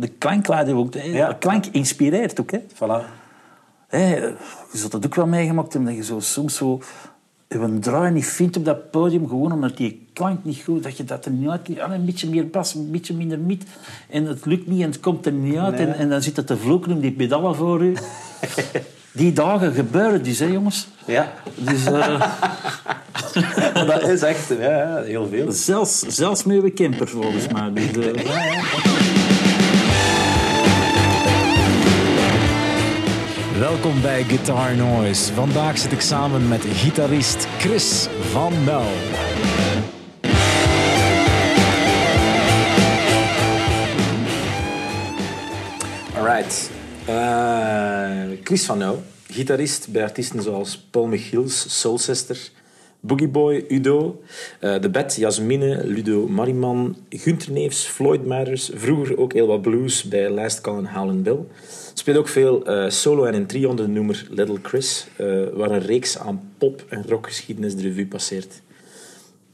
De klank laat je ook... Ja. De klank inspireert ook, hè. Voilà. Je zult dat ook wel meegemaakt hebben, dat je zo, soms zo een draai niet vindt op dat podium, gewoon omdat die klank niet goed, dat je dat er niet uit... Ah, een beetje meer bas, een beetje minder miet. En het lukt niet en het komt er niet uit. Nee. En, en dan zit het te vloeken om die pedalen voor u. Die dagen gebeuren dus, hè, jongens. Ja. Dus eh, dat is echt ja, heel veel. zelfs, zelfs met uw camper, volgens mij. Dus, eh, Welkom bij Guitar Noise. Vandaag zit ik samen met gitarist Chris van Mel. Alright. Eh, Chris van Nou, gitarist bij artiesten zoals Paul Michiels, Soul Sister, Boogie Boy, Udo, eh De Bet, Jasmine, Ludo Mariman, Gunther Neefs, Floyd Matters, vroeger ook heel wat blues bij Last Call en Howlin' Bill. Speelt ook veel eh, solo en in trio onder de noemer Little Chris, eh, waar een reeks aan pop- en rockgeschiedenis de revue passeert.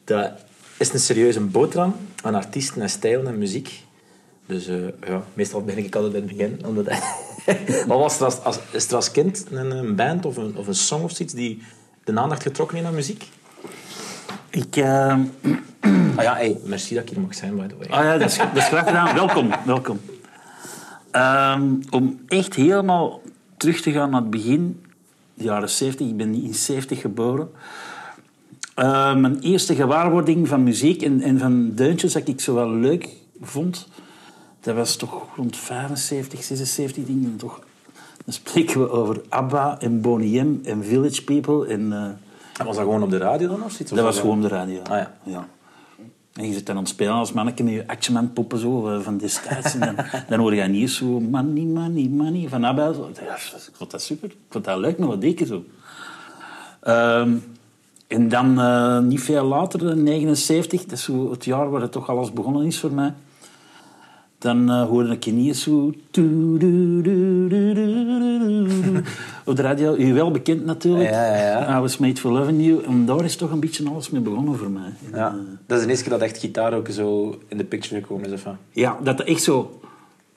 Dat is een serieuze boterham aan artiesten en stijlen en muziek. Dus ja, meestal ben ik altijd bij het begin. Omdat Wat was er als, is er als kind een, een band of een, of een song of zoiets die de aandacht getrokken heeft naar muziek? Ik... eh, Ah ja, hey, merci dat ik hier mag zijn, by the way. Ah ja, dat is, dat is graag gedaan. Welkom, welkom. Ehm, om echt helemaal terug te gaan naar het begin, de jaren 70. Ik ben in 70 geboren. Eh, mijn eerste gewaarwording van muziek en, en van deuntjes dat ik zo wel leuk vond, dat was toch rond 75, 76 dingen. Toch, dan spreken we over ABBA en Boney M en Village People. En, eh, En was dat gewoon op de radio dan of zoiets? Dat was gewoon op de radio. Ah, ja. ja. En je zit dan aan het spelen als manneke met je Actionman poppen zo, eh, van destijds. En dan, dan hoor je niet zo money, money, money van ABBA. Zo. Ik vond dat super. Ik vond dat leuk, melodieken zo. Ehm, en dan, eh, niet veel later, in 79, dat is zo het jaar waar het toch alles begonnen is voor mij. Dan eh, hoorde ik zo... doe, doe, doe. Op de radio, u wel bekend natuurlijk. Ja, ja, ja. I was made for loving you. En daar is toch een beetje alles mee begonnen voor mij. En, Ja, eh, dat is de eerste keer dat echt gitaar ook zo in de picture gekomen is. Of, ja, dat echt zo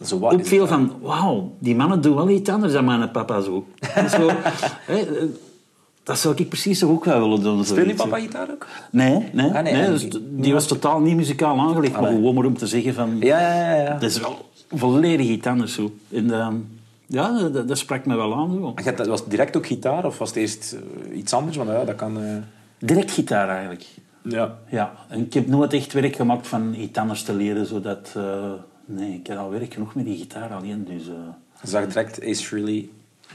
zo wat het dan? van... Wauw, die mannen doen wel iets anders dan mijn papa zo. zo eh, dat zou ik precies ook wel willen doen. Die zoiets. papa gitaar ook? Nee, nee. Ah, nee, nee, en dus die- die was totaal niet muzikaal aangelegd. Maar gewoon maar om te zeggen van... Ja, ja, ja. ja. Dat is wel volledig iets anders zo. En, ja, dat, dat sprak me wel aan. Zo. Maar je Was het direct ook gitaar of was het eerst eh, iets anders? Want ja, dat kan... eh, Direct gitaar eigenlijk. Ja. Ja, en ik heb nooit echt werk gemaakt van iets anders te leren. Zodat, eh, nee, ik heb al werk genoeg met die gitaar alleen. Dus, Je zag direct Ace Frehley.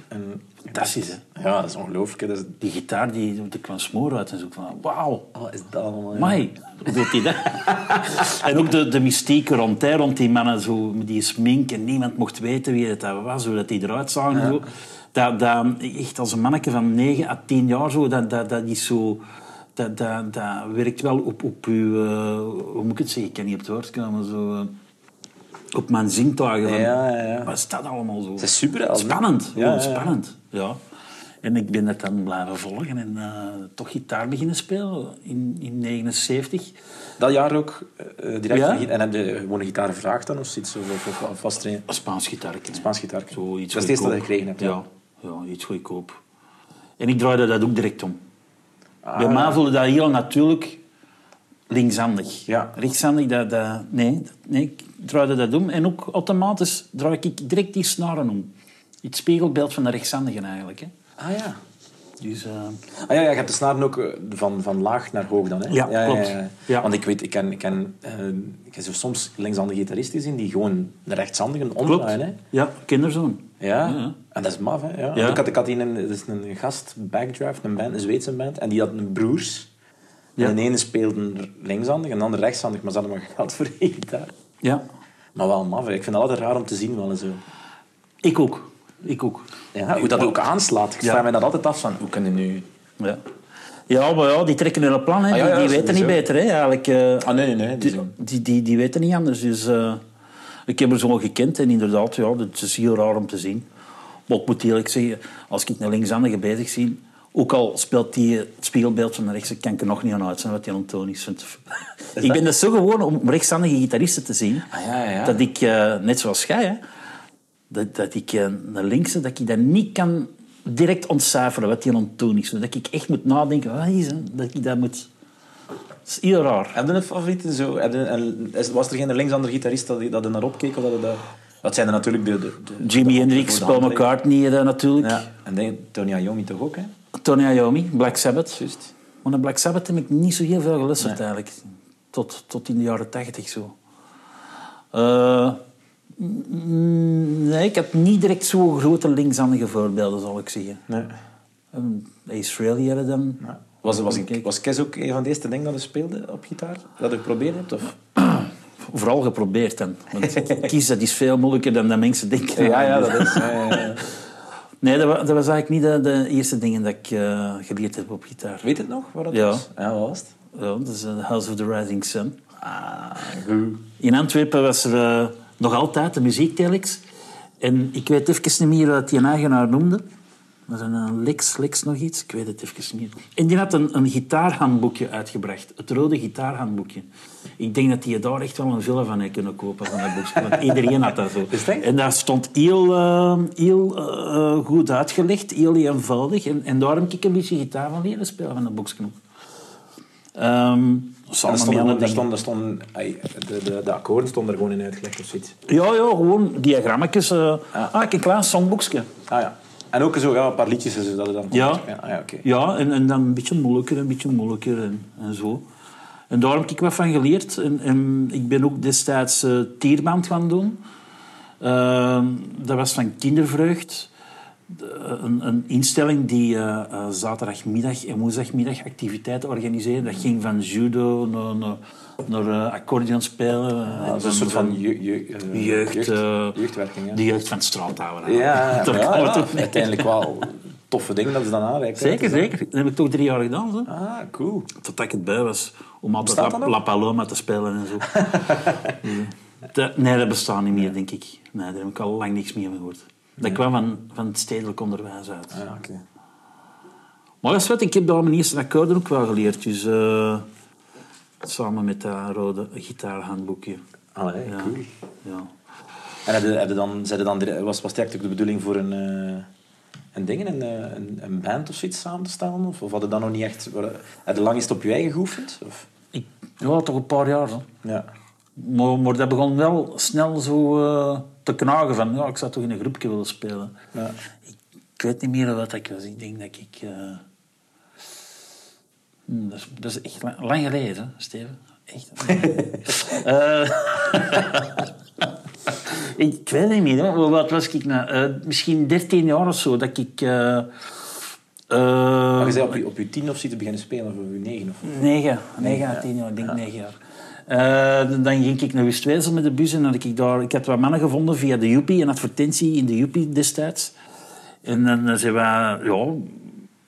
En Fantastisch, hè? Ja, dat is ongelooflijk. Dat is... die gitaar, die, die kwam smoor uit en zo van... Wauw, Wat is dat allemaal? ja. Mai, hoe doet hij dat? en ook de, de mystiek rond, hè, rond die mannen, zo, die smink en niemand mocht weten wie het dat was, hoe dat die eruit zagen. Zo. Dat, dat, echt als een manneke van 9 à 10 jaar, zo, dat, dat, dat is zo... Dat, dat, dat werkt wel op, op uw... eh, hoe moet ik het zeggen? Ik kan niet op het woord komen. Zo, eh, op mijn zintuigen. Van, Ja, ja, ja. Wat is dat allemaal zo? Het is super? Spannend, Ja, spannend. Ja. En ik ben dat dan blijven volgen en eh, toch gitaar beginnen spelen in, in 79. Dat jaar ook eh, direct. Ja? een gi- En heb je gewoon een gitaar gevraagd dan of zoiets? Of, of, of, vast? Een Spaans gitaar. Spaans gitaar. Zo iets Dat is het eerste dat je gekregen hebt. Ja, ja, iets goedkoop. En ik draaide dat ook direct om. Ah, Bij mij voelde dat heel natuurlijk linkshandig. Ja. Rechtshandig, dat, dat, nee, dat- nee, draaide dat om. En ook automatisch draai ik direct die snaren om. Het spiegelbeeld van de rechtshandigen eigenlijk. Hè. Ah ja. Dus, eh, Ah ja, ja, je hebt de snaren ook eh, van, van laag naar hoog dan, hè? Ja, klopt. Ja. Want ik weet, ik ken, ik ken, ik heb zo soms linkshandige gitaristen zien die gewoon de rechtshandigen omdraaien, hè? Ja, kinderzoon. Ja. Ja. En dat is maf, hè? Ja. Ja. Ik, had, ik had een, dat is een gast, Backdraft, een, band, een Zweedse band, en die had een broers. Ja. En de ene speelde rechtshandig en de andere rechtshandig, maar ze hadden maar geld voor één gitaar. Ja, Maar wel maf. Ik vind het altijd raar om te zien, wel en zo. ik ook. Ik ook. Ja, hoe dat ook aanslaat. Ik vraag mij dat altijd af van, hoe kunnen nu... Ja. Ja, maar ja, die trekken hun plan. Hè. Ah, ja, ja, die die weten niet beter. Hè, eigenlijk. eh. Ah, nee, nee. Die die, die, die, weten niet anders. Dus, eh, ik heb er zo gekend en inderdaad, ja, het is heel raar om te zien. Maar ik moet eerlijk zeggen, als ik een linkshandige bezig zie, Ook al speelt hij het spiegelbeeld van de rechtse, kan ik er nog niet aan uit zijn wat hij aan Tony vindt. Ik ben dus zo gewoon om rechtshandige gitaristen te zien, Ah, ja, ja. dat ik, eh, net zoals jij, hè, dat, dat ik eh, een linkse, dat ik dat niet kan direct ontcijferen wat hij aan Tony is. Dat ik echt moet nadenken, wat is? Dat ik dat moet... Dat is heel raar. Heb je een favoriete? Zo, je was er geen linkshander gitarist dat, dat er naar opkeek? Of dat, dat, dat zijn er natuurlijk de... de, de Jimi Hendrix, Paul. McCartney eh, natuurlijk. Ja, en denk, Tony Iommi toch ook, hè? Tony Iommi, Black Sabbath. Juist. Maar naar Black Sabbath heb ik niet zo heel veel geluisterd eigenlijk. Tot, tot in de jaren tachtig zo. Eh, mm, nee, ik heb niet direct zo grote linkshandige voorbeelden, zal ik zeggen. Nee. Um, Frehley hadden dan. Ja. Was, was, Kijk. was Kes ook een van de eerste dingen dat je speelde op gitaar? Dat je geprobeerd hebt? Of? Vooral geprobeerd dan. Want kies, dat is veel moeilijker dan dat mensen denken. is. Ja, ja, ja. Nee, dat was, dat was eigenlijk niet de, de eerste dingen dat ik eh, geleerd heb op gitaar. Weet het nog? Waar dat Ja. was? Ja, wat was het? Ja, dat is eh, House of the Rising Sun. Ah, goed. In Antwerpen was er eh, nog altijd de muziektelex. En ik weet even niet meer wat die eigenaar noemde. Dat is een Lex, Lex nog iets. Ik weet het even niet. En die had een, een gitaarhandboekje uitgebracht. Het rode gitaarhandboekje. Ik denk dat die daar echt wel een villa van had kunnen kopen, van dat boekje. Want iedereen had dat zo. Echt? En daar stond heel, eh, heel eh, goed uitgelegd, heel eenvoudig. En, en daar heb ik een beetje gitaar van leren spelen, van dat boekje. Ehm er met andere stonden, er er de, de, de akkoorden stonden er gewoon in uitgelegd of zoiets. Ja, ja, gewoon diagrammetjes. eh Ah, ik een klein songboekje. Ah ja. En ook zo ja, een paar liedjes en zo, dat dan... Ja. Ah, ja oké. Ja, en, en dan een beetje moeilijker, een beetje moeilijker en, en zo. En daar heb ik wat van geleerd. En, en ik ben ook destijds eh tierband gaan doen. Ehm, dat was van Kindervreugd. De- Een, een instelling die eh, eh, zaterdagmiddag en woensdagmiddag activiteiten organiseerde. Dat ging van judo naar, naar, naar eh, accordeon spelen. Ah, dat is een soort van je, je, eh, jeugd, jeugd, eh, jeugdwerking. Ja, de jeugd van het straathouden. ja, Daar ja, ja, uiteindelijk wel toffe dingen dat ze dan aanreiken. Zeker, zeker. Dat heb ik toch drie jaar gedaan. Zo. Ah, cool. Totdat ik het bij was om altijd La, Paloma te spelen en zo. nee. Dat, nee, dat bestaat niet meer, denk ik. Nee, daar heb ik al lang niks meer van gehoord. Dat kwam van, van het stedelijk onderwijs uit. Ah, ja, oké. Maar dat is wat, ik heb daar mijn eerste akkoorden ook wel geleerd. Dus eh, samen met dat rode gitaarhandboekje. Allee, Ja. cool. Ja. En heb je dan, zei je dan, was, was het eigenlijk de bedoeling voor een, eh, een ding, een, eh, een, een band of zoiets samen te stellen? Of, of had je dat nog niet echt... Heb je lang eens op je eigen geoefend? Of? Ik, ja, toch een paar jaar. Hè. Ja. Maar, maar dat begon wel snel zo eh, te knagen van... Ja, ik zou toch in een groepje willen spelen. Ja. Ik, ik weet niet meer wat ik was. Ik denk dat ik... eh, hmm, dat, is, dat is echt lang, lang geleden, Steven. Echt. Eh, ik weet het niet meer. Hè. Wat was ik nou? Eh, misschien 13 jaar of zo. Dat ik... Maar je zei op je, op je tien of zoiets beginnen spelen, of op je negen? Of... Negen, negen à tien jaar, ik denk negen jaar. Dan ging ik naar Westwezel met de bus en had ik daar... Ik had wat mannen gevonden via de Joepie, een advertentie in de Joepie destijds. En dan zijn we ja,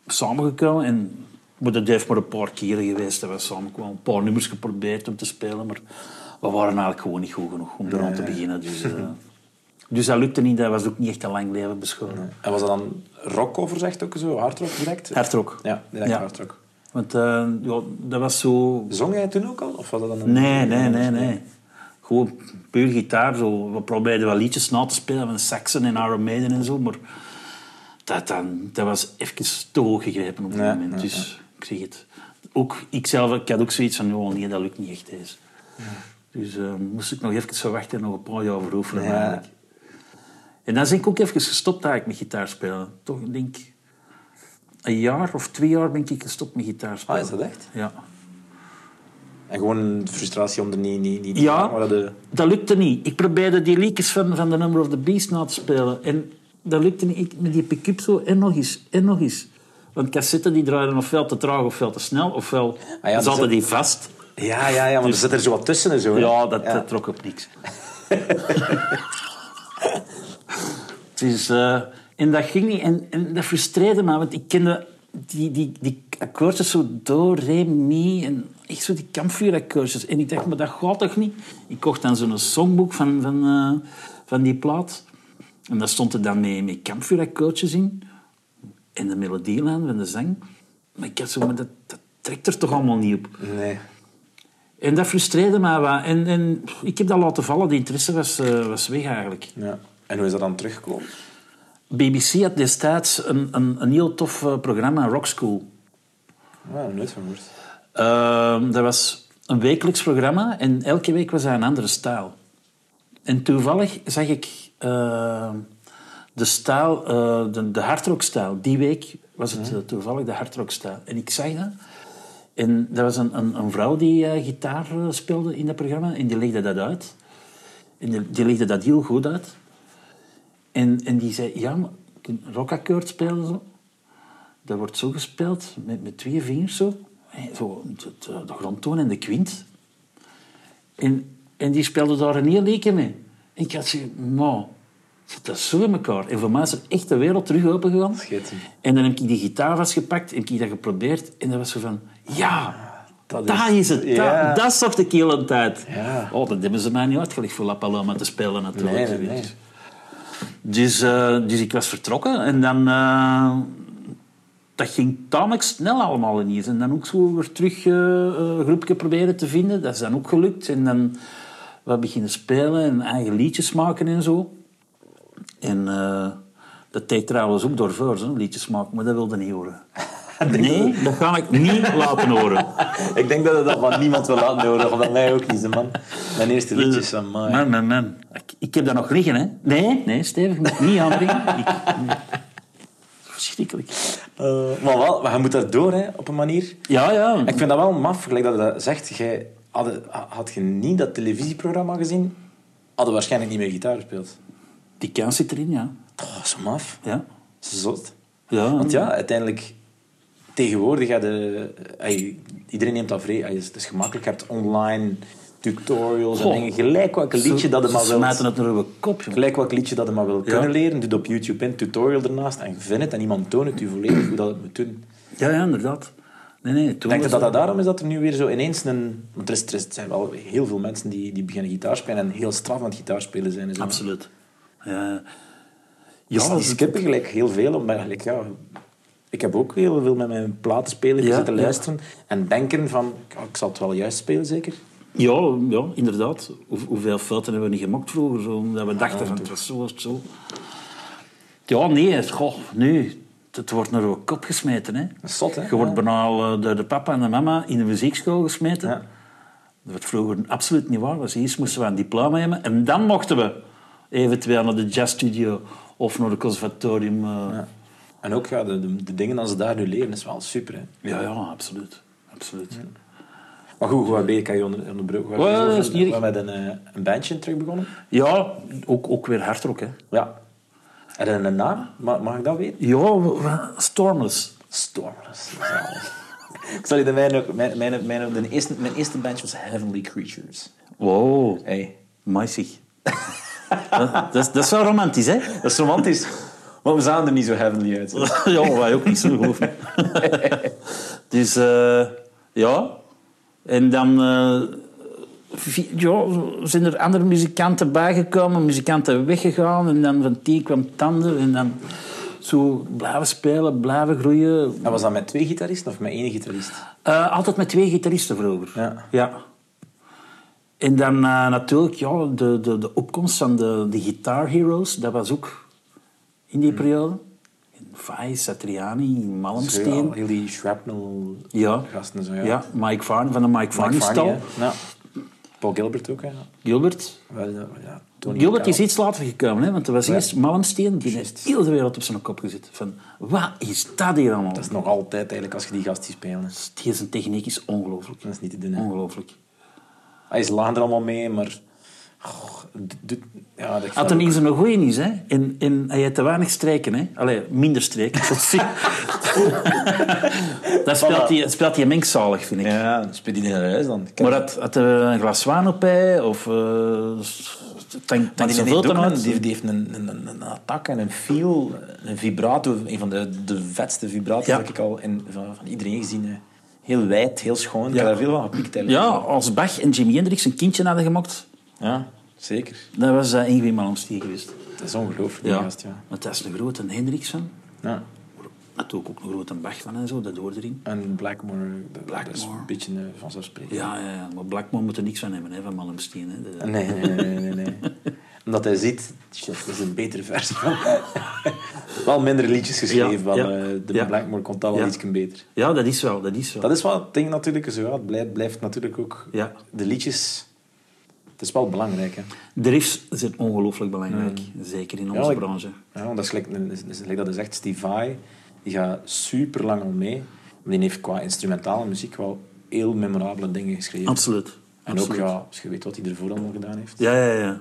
samengekomen en... Maar dat heeft maar een paar keren geweest. Dat we samen kwamen. Een paar nummers geprobeerd om te spelen, maar we waren eigenlijk gewoon niet goed genoeg om eraan te beginnen. Dus, eh, dus dat lukte niet. Dat was ook niet echt een lang leven beschoren. En was dat dan rock zegt ook zo? Hardrock direct? Hardrock. Ja, direct Ja. hardrock. Want eh, ja, dat was zo... Zong jij toen ook al? Of was dat dan een... Nee, nee, nee, nee. Gewoon puur gitaar. Zo. We probeerden wel liedjes na te spelen van Saxon en Iron Maiden en zo, maar dat, dan, dat was even te hoog gegrepen op dat Ja, moment. Dus zeg het. Ook, ik zelf ik had ook zoiets van, oh, nee, dat lukt niet echt eens. Dus eh, moest ik nog even zo wachten en nog een paar jaar voor oefenen. Ja. eigenlijk. En dan ben ik ook even gestopt eigenlijk met gitaar spelen. Toch, ik denk, een jaar of twee jaar ben ik gestopt met gitaar spelen. Ah, is dat echt? Ja. En gewoon frustratie om er niet, niet, niet te Ja. gaan, dat de... Dat lukte niet. Ik probeerde die liedjes van, van The Number of the Beast na te spelen. En dat lukte niet. Ik, met die pick-up zo, en nog eens, en nog eens. Want cassetten die draaiden ofwel te traag ofwel te snel, ofwel Ah ja, zaten dus die vast. Ja, ja, ja, maar er zit er zo wat tussen en zo. hè? Ja, dat, dat trok op niks. dus, eh, en dat ging niet. En, en dat frustreerde me, want ik kende die, die, die akkoordjes zo do, re, mi. En echt zo die kampvuurakkoordjes. En ik dacht, maar dat gaat toch niet? Ik kocht dan zo'n songboek van, van, eh, van die plaat. En daar stond er dan met, met kampvuurakkoordjes in. En de melodielijn van de zang. Maar ik had zo, maar dat, dat trekt er toch allemaal niet op. Nee. En dat frustreerde mij wat. En, en ik heb dat laten vallen. Die interesse was, eh, was weg eigenlijk. Ja. En hoe is dat dan teruggekomen? BBC had destijds een, een, een heel tof eh, programma, Rock School. Ja, nooit van gehoord. Ehm, dat was een wekelijks programma en elke week was dat een andere stijl. En toevallig zag ik eh, de stijl, eh, de, de hardrockstijl. Die week was het eh, toevallig de hardrockstijl. En ik zag dat. En dat was een, een, een vrouw die eh, gitaar speelde in dat programma en die legde dat uit. En die, legde dat heel goed uit. En, en die zei, ja, maar rockakkoord spelen zo. Dat wordt zo gespeeld, met, met twee vingers zo. Zo de, grondtoon en de kwint. En, en die speelde daar een heel leken mee. En ik had zoiets, man, zit dat zo in elkaar? En voor mij is er echt de wereld terug opengegaan. Schitterend. En dan heb ik die gitaar vastgepakt en heb ik dat geprobeerd. En dat was zo van, ja, dat dat is- is, het. ja. Dat, dat is toch de kele tijd. Ja. Oh, dat hebben ze mij niet uitgelegd voor La Paloma te spelen natuurlijk. Nee, nee, nee. Dus, eh, dus ik was vertrokken en dan... eh, dat ging tamelijk snel allemaal ineens. En dan ook zo weer terug eh, een groepje proberen te vinden. Dat is dan ook gelukt. En dan wat beginnen spelen en eigen liedjes maken en zo. En eh, dat deed trouwens ook door Vers, hè, liedjes maken, maar dat wilde niet horen. Nee, dat ga ik niet laten horen. Ik denk dat het dat van niemand wil laten horen. Van mij ook niet, man. Mijn eerste liedjes van mij. Man, man, man. Ik, ik heb dat nog liggen, hè. Nee, nee, stevig. Moet niet aanbrengen. Ik, verschrikkelijk. Eh, maar wel, maar je moet dat door, hè, op een manier. Ja, ja. Ik vind dat wel maf, gelijk dat je dat zegt. Jij, had, had je niet dat televisieprogramma gezien, hadden waarschijnlijk niet meer gitaar gespeeld. Die kans zit erin, ja. Oh, zo maf. Ja. Zot. Ja, Want ja, uiteindelijk... Tegenwoordig, ja, de, ey, iedereen neemt dat vrij. Het is gemakkelijk. Je hebt online tutorials en dingen. Gelijk welk liedje dat je maar Ze wilt. smijten het naar uw kop, joh. Gelijk welk liedje dat je maar wil Ja. kunnen leren. Doe het op YouTube in, tutorial ernaast. En vind het. En iemand toont het u volledig hoe dat het moet doen. Ja, ja, inderdaad. Nee, nee, toen Denk je dat dat daarom is dat er nu weer zo ineens een... Want er, is, zijn wel heel veel mensen die, die beginnen gitaar spelen en heel straf aan het gitaarspelen zijn. Absoluut. Ja, Ja, ja die skippen gelijk heel veel. Omdat, gelijk, ja, ik heb ook heel veel met mijn platenspeler Ja, zitten ja. luisteren. En denken van, ja, ik zal het wel juist spelen, zeker? ja, ja, inderdaad. Hoe, hoeveel fouten hebben we niet gemaakt vroeger? Zo, omdat we dachten, van, het was zo, het zo. Ja, nee, goh, nu... Het wordt naar uw kop gesmeten, hè. Dat is zot, hè? Je wordt Ja. bijna eh, door de papa en de mama in de muziekschool gesmeten. Ja. Wat vroeger absoluut niet waar was. Eerst moesten we een diploma hebben en dan mochten we eventueel naar de jazzstudio of naar het conservatorium. eh. Ja. En ook ja, de, de, de dingen als ze daar nu leren, is wel super. Hè? Ja, ja, absoluut. absoluut. Maar goed, hoe ben je? Kan je onder, onderbroken? Niet met een, eh, een bandje terug begonnen. Ja, ook, ook weer hardrock, hè. Ja. En een, naam? Mag, mag ik dat weten? Ja, Stormless. Stormless. Ik zal je de mijne, ook- mijn, mijn, mijn, de eerste, mijn eerste bandje was Heavenly Creatures. Wow, Hey. maisig. Dat, dat, is- dat is wel romantisch, hè? Dat is romantisch. Maar we zagen er niet zo heavenly uit. ja, wij ook niet zo ik. dus eh, ja. En dan eh, ja, zijn er andere muzikanten bijgekomen, muzikanten weggegaan. En dan van die kwam tanden. En dan zo blijven spelen, blijven groeien. En was dat met twee gitaristen of met één gitarist? Eh, altijd met twee gitaristen vroeger. Ja. ja. En dan eh, natuurlijk ja, de, de, de opkomst van de, de Guitar Heroes. Dat was ook in die periode. In Vice, Satriani, Malmsteen. Heel die shrapnel Ja. gasten en zo. Ja, Ja, Mike Varney van de Mike Varney Varney, stal. hè. Ja. Paul Gilbert ook, hè. Gilbert. Wel, ja, Tony Gilbert is iets later gekomen, hè, want er was Ja. eerst Malmsteen. Die heeft heel de wereld op zijn kop gezet. Van, wat is dat hier allemaal? Dat is nog altijd eigenlijk als je die gast ziet spelen. Die zijn techniek is ongelooflijk. Dat is niet te doen. Hè. Ongelooflijk. Hij is laag er allemaal mee, maar... Ja, dat Had hem in zijn goeie is, hè. En, en hij had te weinig streken, hè. Allee, minder streken. zeggen. dat speelt hij, speelt hij mengzalig, vind ik. Ja, dan speelt hij naar huis dan. Maar had, had een glas wijn op bij, of... Uh, tank, die, heeft een, die, die heeft een, een, een, een attack en een feel, een vibrato, een van de, de vetste vibrato's Ja. dat ik al in, van, van iedereen gezien heb. Heel wijd, heel schoon. Ik heb daar veel van gepikt eigenlijk. Ja, als Bach en Jimi Hendrix een kindje hadden gemaakt, ja, zeker. dat was uh, Ingrid Malmsteen geweest. Dat is ongelooflijk, Ja. gast. Ja. Want dat is een grote Hendrix van. Ja. Natuurlijk ook een grote Bach van en zo, dat hoort erin. En Blackmore, dat- dat is Blackmore. een beetje uh, vanzelfsprekend. Ja, ja, ja, maar Blackmore moet er niks van hebben, hè, van Malmsteen. Hè. Nee, nee, nee, nee. Omdat hij ziet, shit, dat is een betere versie van. wel minder liedjes geschreven, Ja, van ja. eh, de Ja. Blackmore komt al wel iets beter. Ja, dat is wel, dat is wel. Dat is wel het ding natuurlijk, zo, het blijft, blijft natuurlijk ook... De liedjes, het is wel belangrijk, hè. De riffs zijn ongelooflijk belangrijk, zeker in onze branche. Ja, want dat is gelijk, dat is echt Steve Vai, die gaat super lang al mee. Maar die heeft qua instrumentale muziek wel heel memorabele dingen geschreven. Absoluut. En Absoluut. ook, ja, als je weet wat hij ervoor allemaal gedaan heeft. Ja, ja, ja.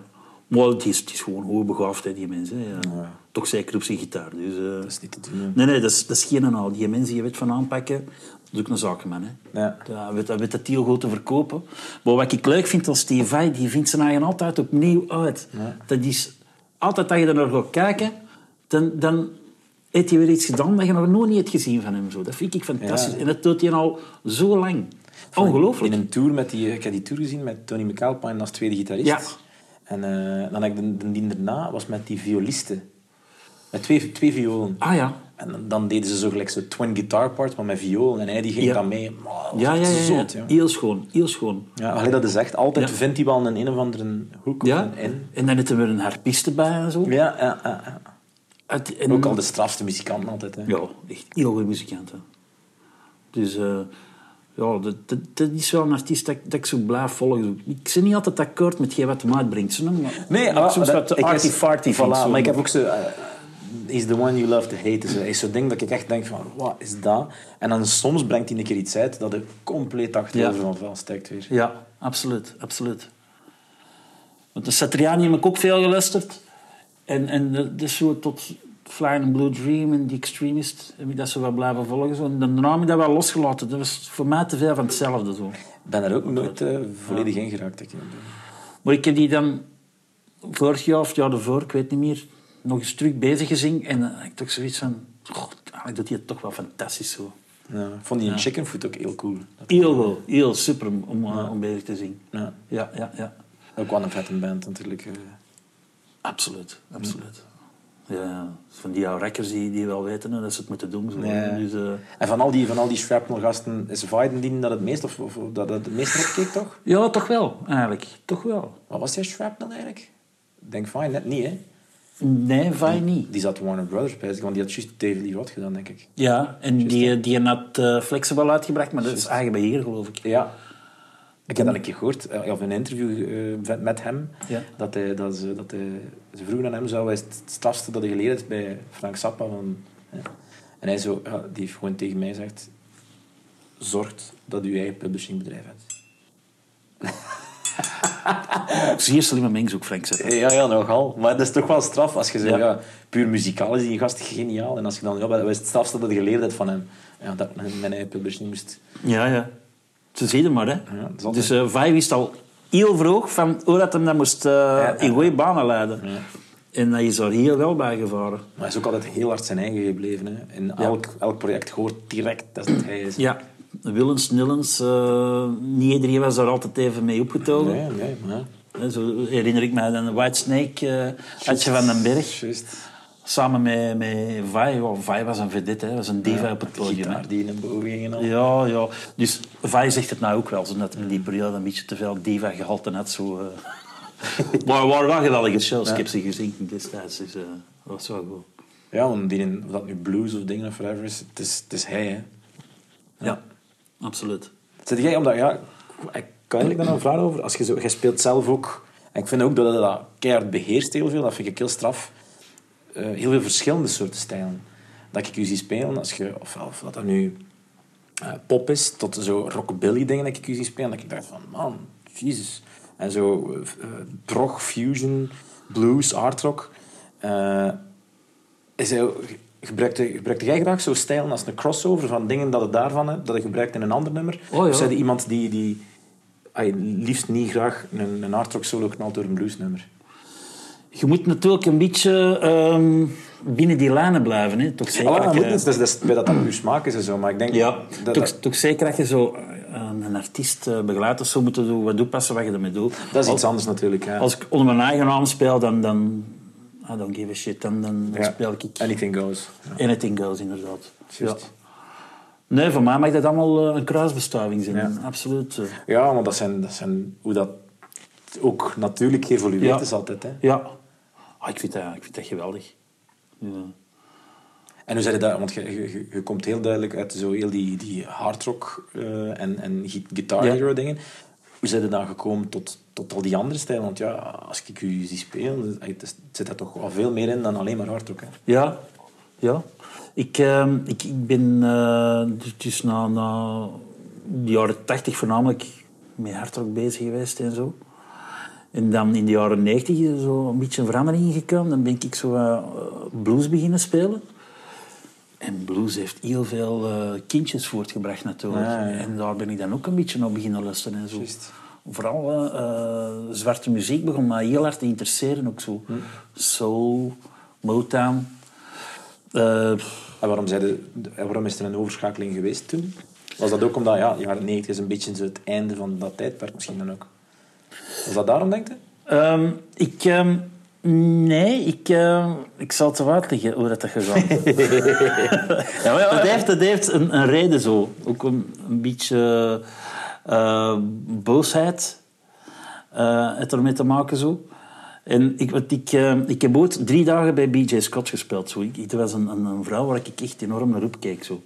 Maar het is, het is gewoon hoogbegaafd, hè, die mensen. Ja. Ja. Toch zeker op zijn gitaar. Dus, eh, Dat is niet te doen. Nee, nee, dat is, dat is geen en al. Die mensen die je weet van aanpakken, dat is ook een zakenman. Hè. Ja. Ja, weet, dat weet dat heel goed te verkopen. Maar wat ik leuk vind als Vai, die vindt zijn eigen altijd opnieuw uit. Dat is, altijd dat je er naar gaat kijken, dan, dan heeft hij weer iets gedaan dat je nog nooit niet hebt gezien van hem. Zo. Dat vind ik fantastisch. Ja. En dat doet hij al zo lang. Ongelooflijk. In een tour met die, ik heb die tour gezien met Tony McAlpine als tweede gitarist. En eh, dan heb ik de, de daarna was met die violisten. Met twee, twee violen. Ah ja. En dan- deden ze zo gelijk zo twin guitar part, maar met viool. En hij die ging Ja. dan mee. Maar was Ja, ja, ja, ja. zot, ja. Heel schoon, heel schoon. Ja, dat is echt. Altijd Ja. vindt hij wel een een of andere hoek of een in. En dan hebben we een harpiste bij en zo. Ja, ja, ja. Het- en- Ook al de strafste muzikanten altijd. Hè. Ja, echt heel goede muzikanten. Dus eh, ja, dat, dat, dat is wel een artiest dat, ik- dat ik zo blijf volgen. Ik ben niet altijd akkoord met wat hem uitbrengt. Zo, maar Nee, dat ik ah, soms dat- is- arty-farty voilà, vind. zo. Maar ik heb ook zo... eh, He's the one you love to hate. Hij is zo'n ding dat ik echt denk van, wat is dat? En dan soms brengt hij een keer iets uit dat er compleet achterover Ja. van vel steekt weer. Ja, absoluut, absoluut. Want de Satriani heb ik ook veel geluisterd. En, en de, de zo tot Flying Blue Dream en The Extremist heb ik dat zo wat blijven volgen. Zo. En daarna heb ik dat wel losgelaten. Dat was voor mij te veel van hetzelfde. Zo. Ik ben er ook nooit eh, volledig in geraakt. Ik, Maar ik heb die dan vorig jaar of het jaar ervoor, ik weet niet meer, nog eens terug bezig gezien. En dan heb ik toch zoiets van, god, eigenlijk doet hij het toch wel fantastisch zo. ja, ik vond die in Chicken ook heel cool. Heel goed, heel super om, om bezig te zien. Ja. Ja, ja, ja. Ook wel een vette band natuurlijk. eh. Absoluut, absoluut. Ja, van die oude rekkers die, die wel weten hè, dat ze het moeten doen. Zo. Dus, En van al die, van al die shrapnel-gasten, is Vaiden die dat het meest, of, of dat het meest opkeek, toch? ja, toch wel, eigenlijk. Toch wel. Wat was die shrapnel eigenlijk? Ik denk fijn, net niet, hè? Nee, van niet. Die zat Warner Brothers bij, want die had juist David Lee Roth gedaan, denk ik. Ja, en die, die had eh, Flexible uitgebracht, maar dat is eigen beheer, geloof ik. Ja. Ik heb dat een keer gehoord, eh, of een interview eh, met- hem, Ja. dat, hij, dat, ze, dat hij, ze vroegen aan hem, zou hij het strafste dat hij geleerd heeft bij Frank Zappa. Van. En hij zo, ja, die heeft gewoon tegen mij gezegd, zorgt dat u eigen publishingbedrijf hebt. Zeer slimme mens ook, Frank Zappa. Ja, ja, nogal. Maar dat is toch wel straf als je zegt, Ja. puur muzikaal is die gast geniaal. En als je dan, ja, wat is het strafste dat je geleerd hebt van hem? Ja, dat mijn eigen publishing moest... Ja, ja. Ze zien maar, hè. dus eh Vai wist al heel vroeg van hoe dat hem dat moest eh, ja. in goede banen leiden. En hij is daar heel wel bij gevaren. Maar hij is ook altijd heel hard zijn eigen gebleven. Hè. In elk, elk project hoort direct dat het hij is. Ja, Willens, Nillens, eh, niet iedereen was daar altijd even mee opgetogen. Nee, nee, maar... Zo herinner ik mij dan White Snake, Adje van den Berg. Samen met, met Vai. Ja, Vai was een vedette, hè. was een diva op het podium. Gitaar die in boven ging en al. Ja, ja. Dus Vai zegt het nou ook wel, zodat hij in die periode een beetje te veel diva gehalte had. Zo, eh. maar waar waren geweldige shows. Ik heb ze gezien destijds, dus eh, dat was wel goed. Ja, want die of dat nu blues of dingen of whatever is, het is, het is hij, hè. Ja, absoluut. Zit jij, omdat, ja, ik kan eigenlijk daar een vraag over. Als je, zo, jij speelt zelf ook, en ik vind ook dat je dat keihard beheerst heel veel, dat vind ik heel straf. Eh, heel veel verschillende soorten stijlen. Dat ik u zie spelen, als je, of, of dat dat nu eh, pop is, tot zo rockabilly dingen dat ik u zie spelen, dat ik dacht van, man, jezus. En zo eh, eh, prog, fusion, blues, art rock. Eh, is hij, gebruikte, gebruikte jij graag zo'n stijlen als een crossover van dingen dat je daarvan hebt, dat je gebruikt in een ander nummer? Oh, ja. Of je iemand die, die liefst niet graag een, een hard rock solo knalt door een bluesnummer? Je moet natuurlijk een beetje ehm, binnen die lijnen blijven. Hè. Toch zeker Ah, dat dat je- is, bij dat dat uw smaak is en zo, maar ik denk... Ja, dat, toch, dat, toch zeker dat je zo eh, een artiest eh, begeleidt of zo moet doen, wat toepassen wat je ermee doet. dat is Als- iets anders natuurlijk. Ja. Als ik onder mijn eigen naam speel, dan, dan I don't give a shit. Dan Ja. speel ik Anything goes. Ja. Anything Goes, inderdaad. Ja. Juist. Nee, voor mij mag dat allemaal eh, een kruisbestuiving zijn. Ja. Absoluut. Ja, maar dat zijn, dat zijn hoe dat ook natuurlijk geëvolueerd Ja. is altijd. Hè. Ja. Ah, ik, vind dat, ik vind dat geweldig. Ja. En hoe zei je dat? Want je, je, je- komt heel duidelijk uit zo heel die, die hardrock eh, en, en guitar Ja. hero dingen. Hoe zijn je dan gekomen tot, tot al die andere stijlen? Want ja, als ik u zie spelen, het zit daar toch wel veel meer in dan alleen maar hardrock. Hè? Ja, ja. Ik, ehm, ik, ik ben eh, dus- dus na, na de jaren tachtig voornamelijk met hardrock bezig geweest en zo. En dan in de jaren negentig is er zo een beetje een verandering gekomen. Dan ben ik zo eh, blues beginnen spelen. En blues heeft heel veel eh, kindjes voortgebracht natuurlijk. Ah, Ja, ja, ja. En daar ben ik dan ook een beetje op beginnen luisteren en zo. Vooral eh, zwarte muziek begon mij heel hard te interesseren ook zo. Hm. Soul, Motown. En waarom, de, waarom is er een overschakeling geweest toen? Was dat ook omdat, ja, jaren 90 is een beetje het einde van dat tijdperk misschien dan ook? Was dat daarom, denk je? Ehm, ik... ehm, nee, ik, ehm, ik zal het zo uitleggen hoe dat gegaan is. dat heeft, dat heeft een, een reden zo. Ook een, een beetje eh, boosheid eh heeft ermee te maken zo. En ik, want ik, eh, ik heb ooit drie dagen bij BJ Scott gespeeld. Zo. Ik, het was een, een, een vrouw waar ik echt enorm naar opkeek. Zo.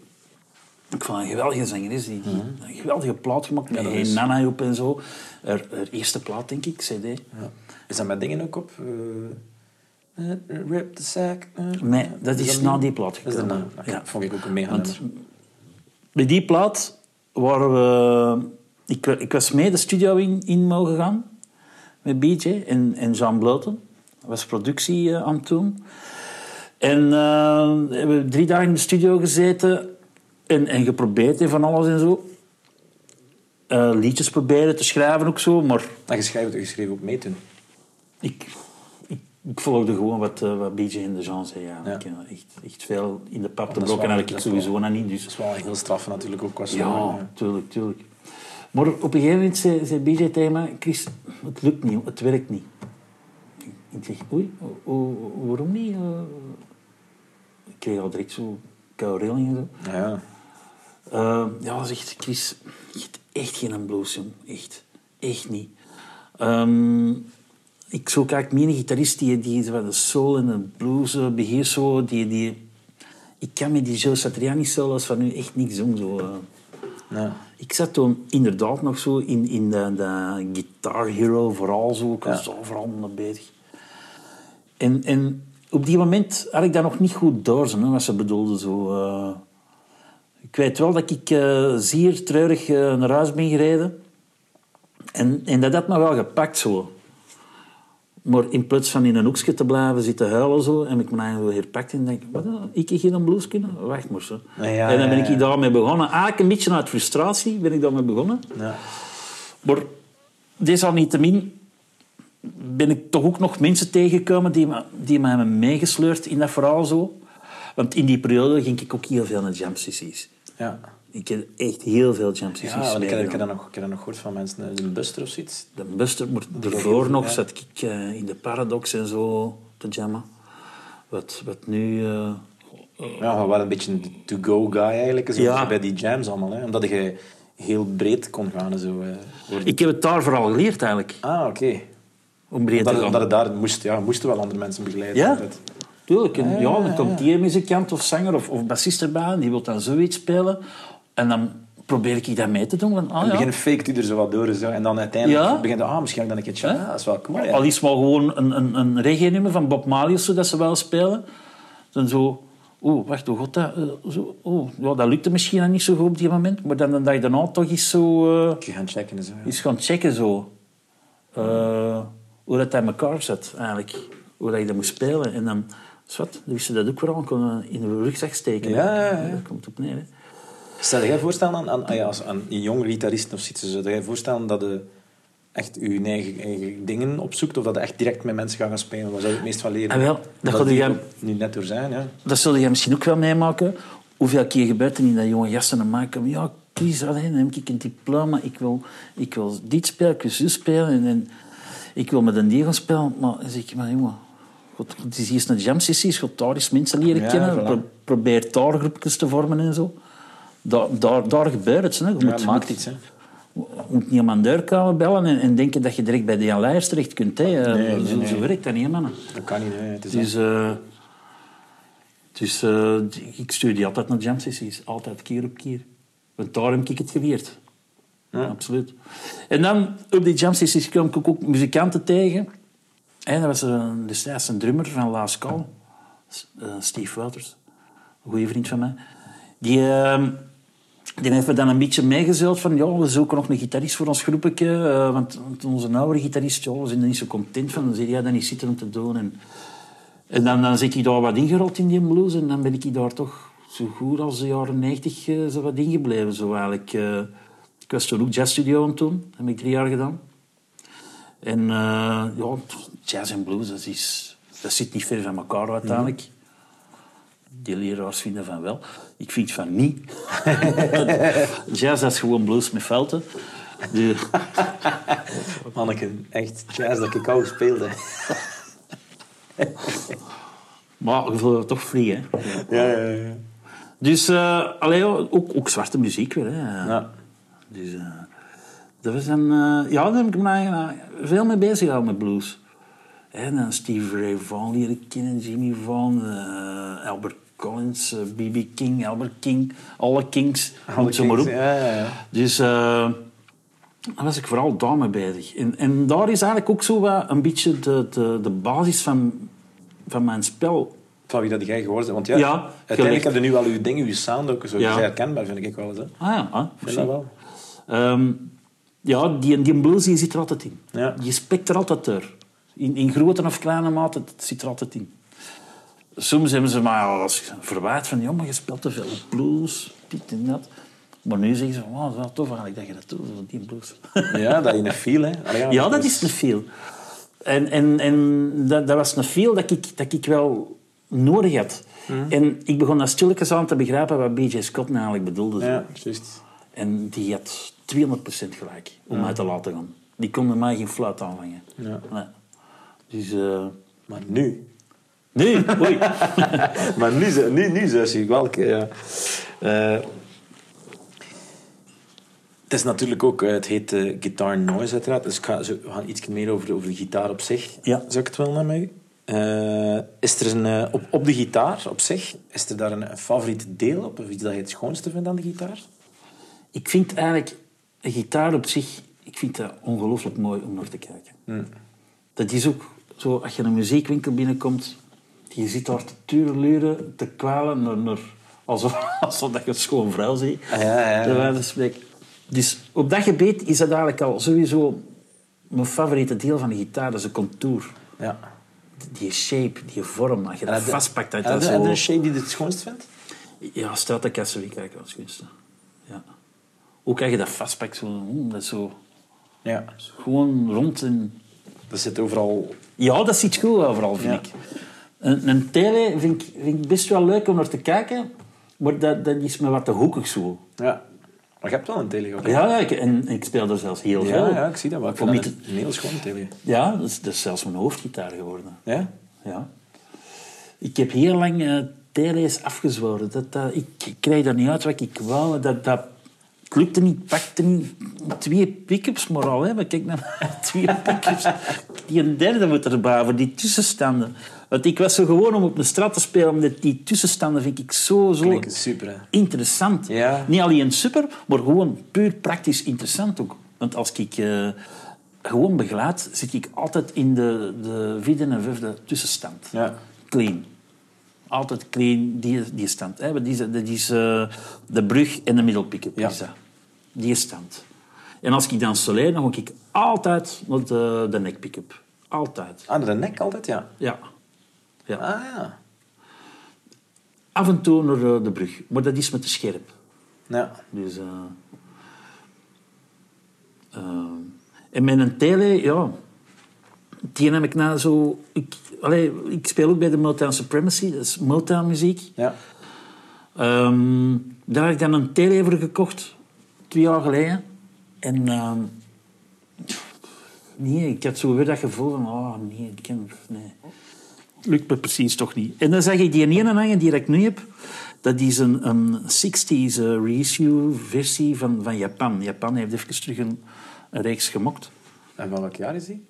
Ik vond een geweldige zangeres. Die, die een geweldige plaat gemaakt met dat Hey is- Nana op en zo. Haar, haar eerste plaat, denk ik, CD. Ja. Is dat met dingen ook op? Eh, rip the sack. eh, Nee, dat is na die plaat Dat is gekomen. Oké, Ja. Vond ik ook een mega Want bij die plaat waren we... Ik, ik was mee de studio in, in mogen gaan. Met BJ en, en Jean Bloten. Dat was productie aan het doen. En we hebben drie dagen in de studio gezeten. En, en geprobeerd en van alles en zo. Eh, liedjes proberen te schrijven ook zo. Maar En je schreef, je schreef ook mee toen. ik, ik, ik volgde gewoon wat, eh, wat BJ en de Jean zei. Ja. Ja. Ik, echt, echt veel in de pap te blokken had ik sowieso wel- nog niet. Dus Dat is wel heel straf natuurlijk ook qua Ja, zang, tuurlijk, tuurlijk. Maar op een gegeven moment zei, zei BJ tegen mij... Chris, het lukt niet, het werkt niet. Ik zeg, oei, o- o- waarom niet? Eh, Ik kreeg al direct zo koude rillingen. Zo. Ja. Ja. Eh, ja, zegt Chris, hebt echt geen blues, jong. Echt. Echt niet. Ehm, ik zoek eigenlijk meer een gitarist die, die de soul en de blues eh, beheerst. Zo, die, die... Ik kan met die Joe Satriani solos van nu echt niks doen. Zo, eh. Ja. Ik zat toen inderdaad nog zo in, in de, de Guitar Hero vooral zo. Ik was Ja. mee bezig. En, en op die moment had ik dat nog niet goed door, zo, hè, wat ze bedoelden. Zo, eh. Ik weet wel dat ik eh, zeer treurig eh, naar huis ben gereden. En, en dat had me wel gepakt zo. Maar in plaats van in een hoekje te blijven zitten huilen zo, heb ik me eigenlijk wel herpakt en denk wat, ik heb geen blues kunnen? Wacht maar zo. Ja, ja, en dan ben ik ja. daarmee begonnen. Eigenlijk een beetje uit frustratie ben ik daarmee begonnen. Ja. Maar desalniettemin ben ik toch ook nog mensen tegengekomen die, me- die mij hebben meegesleurd in dat verhaal zo. Want in die periode ging ik ook heel veel naar jam sessies. Ja. Ik heb echt heel veel jam sessies Ja, ik, heb, ik, heb dat nog, ik heb dat nog gehoord van mensen. eh, Een buster of zoiets. De Buster, maar daarvoor nog Ja. zat ik eh, in de Paradox en zo te jammen. Wat, wat nu... eh, Ja, we waren een beetje een to-go guy eigenlijk. Zo Ja. Bij die jams allemaal. Hè. Omdat je heel breed kon gaan. en Zo, eh, ik heb het daar vooral geleerd eigenlijk, Ah, oké. om breed te Omdat, gaan. omdat het daar moest, ja, moesten wel andere mensen begeleiden. Ja? altijd. Tuurlijk. En, Ah, ja, dan komt die muzikant of zanger of, of bassist erbij en die wil dan zoiets spelen. En dan probeer ik dat mee te doen. Van, ah, het ja. begin fake u er zo wat door. Zo. En dan uiteindelijk Ja. begint ah, misschien kan ik dan een keer ja, dat is wel cool. Ja. Al is maar gewoon een, een, een reggae-nummer van Bob Marley of zo, dat ze wel spelen. Dan zo... Oeh, wacht, hoe gaat dat? Eh, zo, oeh, ja, dat lukte misschien nog niet zo goed op die moment. Maar dan de dag daarna toch eens zo... je gaan checken en zo. ja. eens gaan checken zo. Eh, hoe dat in elkaar zat, eigenlijk. Hoe dat je dat moest spelen. En dan... Zwat, dan wist je dat ook vooral. kon in de rugzak steken. Ja, ja, ja. Dat komt op neer. Hè. Stel jij voorstellen aan, aan, ah ja, als, aan een jonge gitarist of zoiets, zou jij voorstellen dat je echt je eigen, eigen dingen opzoekt of dat je echt direct met mensen gaat gaan spelen? Waar zou je het meest van leren? Ah, wel, dat dat gaan- nu net door zijn, ja. Dat zul je misschien ook wel meemaken. Hoeveel keer gebeurt er niet dat jonge jassen naar mij komen? Ja, Chris, allee, dan heb ik een diploma. Ik wil, ik wil dit spelen, ik wil zo spelen. En, en ik wil met een die gaan spelen. Maar dan zeg ik, maar jongen, God, het is eerst een jam sessie, je daar eens mensen leren Ja, kennen. voilà. Pro- probeer daar groepjes te vormen en zo. Daar, daar, daar gebeurt het. Hè. Je Ja, moet, maakt iets, hè. moet niet aan mijn deur komen bellen en, en denken dat je direct bij de Jan Leijers terecht kunt. Hè. Eh, Nee, nee, zo, nee. zo werkt dat niet, mannen. Dat kan niet, hè. Het is Dus, eh, dus eh, ik stuur die altijd naar jam sessies. Altijd, keer op keer. Want daar heb ik het geleerd. Ja. Absoluut. En dan, op die jam sessies kwam ik ook muzikanten tegen. En dat was eh, destijds een drummer van La Scal. eh, Steve Wouters. Een goede vriend van mij. Die... eh, die heeft me dan een beetje meegezeild van ja, we zoeken nog een gitarist voor ons groepje. eh, want, onze oude gitarist, ja, we zijn er niet zo content van. Dan zei hij, dan niet zitten om te doen. En, en dan, dan zit ik daar wat ingerold in die blues. En dan ben ik daar toch zo goed als de jaren 90 eh, zo wat ingebleven. Zo eigenlijk. ik was toen ook jazzstudio aan het doen. Dat heb ik drie jaar gedaan. En eh, ja, jazz en blues, dat, is, dat zit niet ver van elkaar uiteindelijk. Die leraars vinden van wel. Ik vind van niet. Jazz, dat is gewoon blues met velten. De, Manneke, echt jazz dat ik al speelde. maar je voelt toch free, hè. Ja, ja, ja. Dus, allee, ja, ook, ook zwarte muziek weer, hè. Ja. Dus, eh, een... eh, ja, daar heb ik me eigenlijk veel mee bezig gehouden met blues. En dan Steve Ray Vaughan leren kennen, Jimmy Vaughan, eh, Albert Collins, B.B. King, Albert King, alle Kings, noem ze maar op. Ja, ja, ja. Dus eh daar was ik vooral daarmee bezig. En, en daar is eigenlijk ook zo wat een beetje de, de, de basis van, van mijn spel. Van wie dat jij geworden bent. Want ja, Ja, uiteindelijk heb je nu al je dingen, je sound ook zo Ja. herkenbaar, vind ik wel eens. Hè. Ah ja, ah, Vind dat wel. Ehm, ja, die, die blues die zit er altijd in. Ja. Je spekt er altijd door. In, in grote of kleine mate, het zit er altijd in. Soms hebben ze mij al eens verwijt van... Ja, maar je speelt te veel blues, dit en dat. Maar nu zeggen ze van... Oh, dat is wel tof eigenlijk dat je dat doet, die blues. Ja, dat je een feel, hè. Allee, Ja, dat is een veel. En, en, en dat, dat was een veel dat ik, dat ik wel nodig had. En ik begon dat stilletjes aan te begrijpen wat B.J. Scott nou eigenlijk bedoelde. Ja, juist. En die had 200% gelijk om mij te laten gaan. Die konden mij geen fluit aanvangen. Ja. Nee. Dus... eh Maar nu... nee, oei. Maar nu, nu, nu ik welke, ja. Eh, het is natuurlijk ook, eh, het heet eh, Guitar Noise uiteraard, dus ik ga, we gaan iets meer over de, over de gitaar op zich. Ja. Zou ik het wel naar mij? Is er een, op, op de gitaar op zich, is er daar een, een favoriet deel op? Of iets dat je het schoonste vindt aan de gitaar? Ik vind eigenlijk een gitaar op zich... Ik vind dat ongelooflijk mooi om naar te kijken. Dat is ook zo, als je een muziekwinkel binnenkomt... Je zit daar te te kwalen, naar, naar, alsof, alsof dat je een schoon vrouw ziet. Ah, ja, ja, ja. Dus op dat gebied is dat eigenlijk al sowieso mijn favoriete deel van de gitaar. Dat is de contour. Ja. Die shape, die vorm. Als je dat vastpakt, dat Heb dat een shape die je het schoonst vindt? Ja, vind ik eigenlijk als kunst. Ja. Ook als je dat vastpakt, zo, mm, dat is zo Ja. gewoon rond. En... Dat zit overal... Ja, dat ziet goed overal, vind Ja. ik. Een, een tele vind ik, vind ik best wel leuk om naar te kijken, maar dat, dat is me wat te hoekig zo. Ja. Maar je hebt wel een tele hè? Ja, ja ik, en ik speel er zelfs heel veel. ja, ja, ik zie dat wel. Ik vind dat een heel schoon tele. Ja, dat is, dat is zelfs mijn hoofdgitaar geworden. Ja? Ja. Ik heb heel lang eh tele's afgezworen. Dat, dat, ik, ik krijg dat niet uit wat ik wou. Dat, dat het lukte niet, pakte niet. Twee pick-ups maar al. Hè. Kijk naar twee pick-ups. Die een derde moet erbij voor die tussenstanden. Want ik was zo gewoon om op een straat te spelen, omdat die tussenstanden vind ik zo, zo Klinkt super, hè? interessant. Ja. Niet alleen super, maar gewoon puur praktisch interessant ook. Want als ik eh, gewoon begeleid, zit ik altijd in de, de vierde en vijfde tussenstand. Ja. Clean. Altijd clean, die, die stand. Hè. Dat is, is eh, de brug en de middelpick-up. Ja. Die stand. En als ik dan soleil, dan ga ik altijd naar de, de neck pick-up. Altijd. Aan de nek altijd, ja. Ja. ja. Ah, ja. Af en toe naar eh, de brug. Maar dat is met te scherp. Ja. Dus, eh, en met een tele, ja, die heb ik nou zo... Ik, allee, ik speel ook bij de Motown Supremacy, dat is Motown muziek. Ja. Ehm, daar heb ik dan een tele voor gekocht, twee jaar geleden. En ehm, nee, ik had zo weer dat gevoel van, oh nee, ik ken, nee. lukt me precies toch niet. En dan zag ik die ene hangen die ik nu heb. Dat is een, een 60s eh, reissue versie van, van Japan. Japan heeft even terug een, een reeks gemokt. En van welk jaar is die?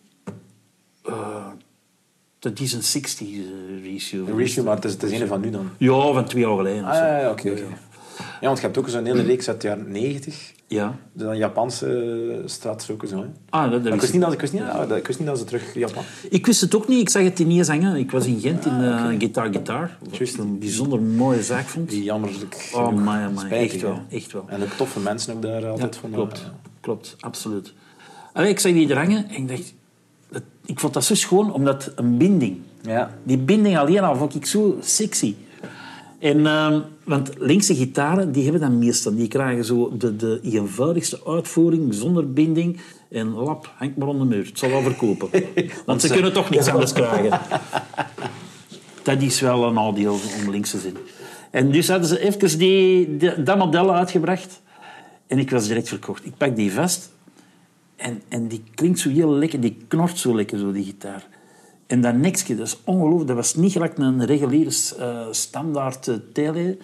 Dat is een 60s eh, reissue. Een reissue, maar het is, het is een van nu dan. Ja, van twee jaar geleden. Ah, zo. ja, oké. Ja, want je hebt ook zo'n hele reeks uit de jaren 90. Ja. De Japanse straatstroken zo. Hè. Ah, dat, dat ik, wist niet dat, ik, wist niet, dat- ik wist niet dat ze terug Japan... Ik wist het ook niet. Ik zag het in hangen. Ik was in Gent in eh, Guitar Guitar. Wat Juist. ik een bijzonder mooie zaak vond. Die jammerlijk Oh, my, my. Echt wel. Echt wel. En ook toffe mensen ook daar altijd Ja, vonden. klopt. Klopt, absoluut. Allee, ik zag die er hangen en ik dacht... Ik vond dat zo schoon, omdat een binding... Ja. Die binding alleen al vond ik zo sexy. En, ehm, want linkse gitaren, die hebben dat meestal. Die krijgen zo de, de eenvoudigste uitvoering, zonder binding. En lap, hangt maar onder de muur. Het zal wel verkopen. Want ze kunnen toch niets anders krijgen. Dat is wel een nadeel om links te zijn. En dus hadden ze even die, die- dat model uitgebracht. En ik was direct verkocht. Ik pak die vast. En, en die klinkt zo heel lekker. Die knort zo lekker, zo, die gitaar. En dat nekje, dat is ongelooflijk. Dat was niet gelijk een reguliere eh, standaard uh, tele.